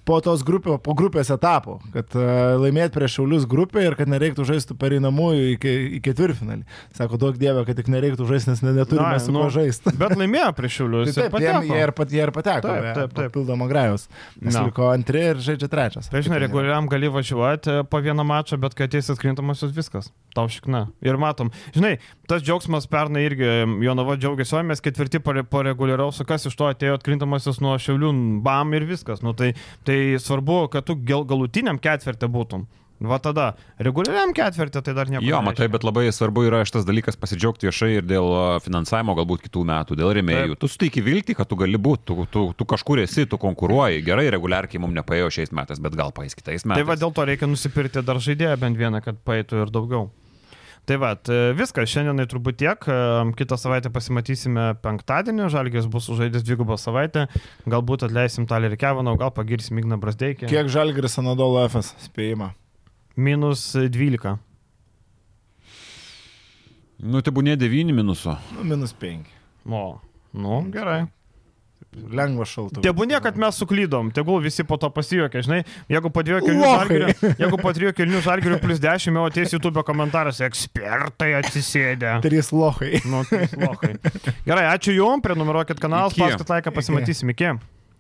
Speaker 3: po tos grupės, po grupės etapų, kad uh, laimėti prieš Šiaulius grupę ir kad nereiktų žaisti pereinamųjų į, į ketvirtfinalį. Sako, duok dievę, kad tik nereiktų žaisti, nes ne, neturime
Speaker 1: Na,
Speaker 3: su
Speaker 1: nu,
Speaker 3: kuo žaisti.
Speaker 1: Bet laimėjo prieš Šiaulius.
Speaker 3: Tai taip, jie, jie, ir, pat, jie ir pateko.
Speaker 1: Taip, taip, taip.
Speaker 3: Papildomo grajaus. Nes
Speaker 1: Na.
Speaker 3: liko antri ir žaidžia trečias.
Speaker 1: Tai žinai, reguliariam gali važiuoti e, po vieną mačą, bet kai ateis atkrintamosios viskas. Tau šikna. Ir matom. Žinai, tas džiaugsmas pernai irgi, Jonava džiaugiasi, o mes ketvirti po, re- po reguliaraus, o kas iš to atėjo atkrintamosios nuo šiaulių, bam ir viskas. Nu, tai, tai svarbu, kad tu gal, galutiniam ketvirtį būtum. Va tada, reguliariam ketvirtį tai dar nieko.
Speaker 2: Jo, matai, bet labai svarbu yra šitas dalykas pasidžiaugti viešai ir dėl finansavimo galbūt kitų metų, dėl remėjų. Tu suteiki viltį, kad tu gali būti, tu, tu, tu kažkur esi, tu konkuruoji. Gerai, reguliarkiai mums nepaėjo šiais metais, bet gal paės kitais metais.
Speaker 1: Tai va dėl to reikia nusipirkti dar žaidėją bent vieną, kad paėtų ir daugiau. Tai va, viskas, šiandienai turbūt tiek, e, kitą savaitę pasimatysime penktadienį, Žalgės bus sužaidęs dvigubą savaitę, galbūt atleisim Talerį Kevaną, gal pagirsim Igną Brasdeikį.
Speaker 3: Kiek Žalgris Anadolo FS spėjimą?
Speaker 1: Minus 12.
Speaker 2: Nu, tai būnė 9 minuso.
Speaker 3: Nu, minus 5.
Speaker 1: O, nu, gerai.
Speaker 3: Lengva šalta.
Speaker 1: Tebūnė, kad mes suklydom, tegul visi po to pasijuokia, žinai, jeigu po dviejų kelnių žalgirių, jeigu po trijų kelnių žalgirių plus 10, jau ateis YouTube komentaras, ekspertai atsisėdė.
Speaker 3: Trys lohai.
Speaker 1: Nu, trys lochai. Gerai, ačiū Jums, prenumeruokit kanalą,
Speaker 2: Iki.
Speaker 1: spauskit laiką, pasimatysim iki.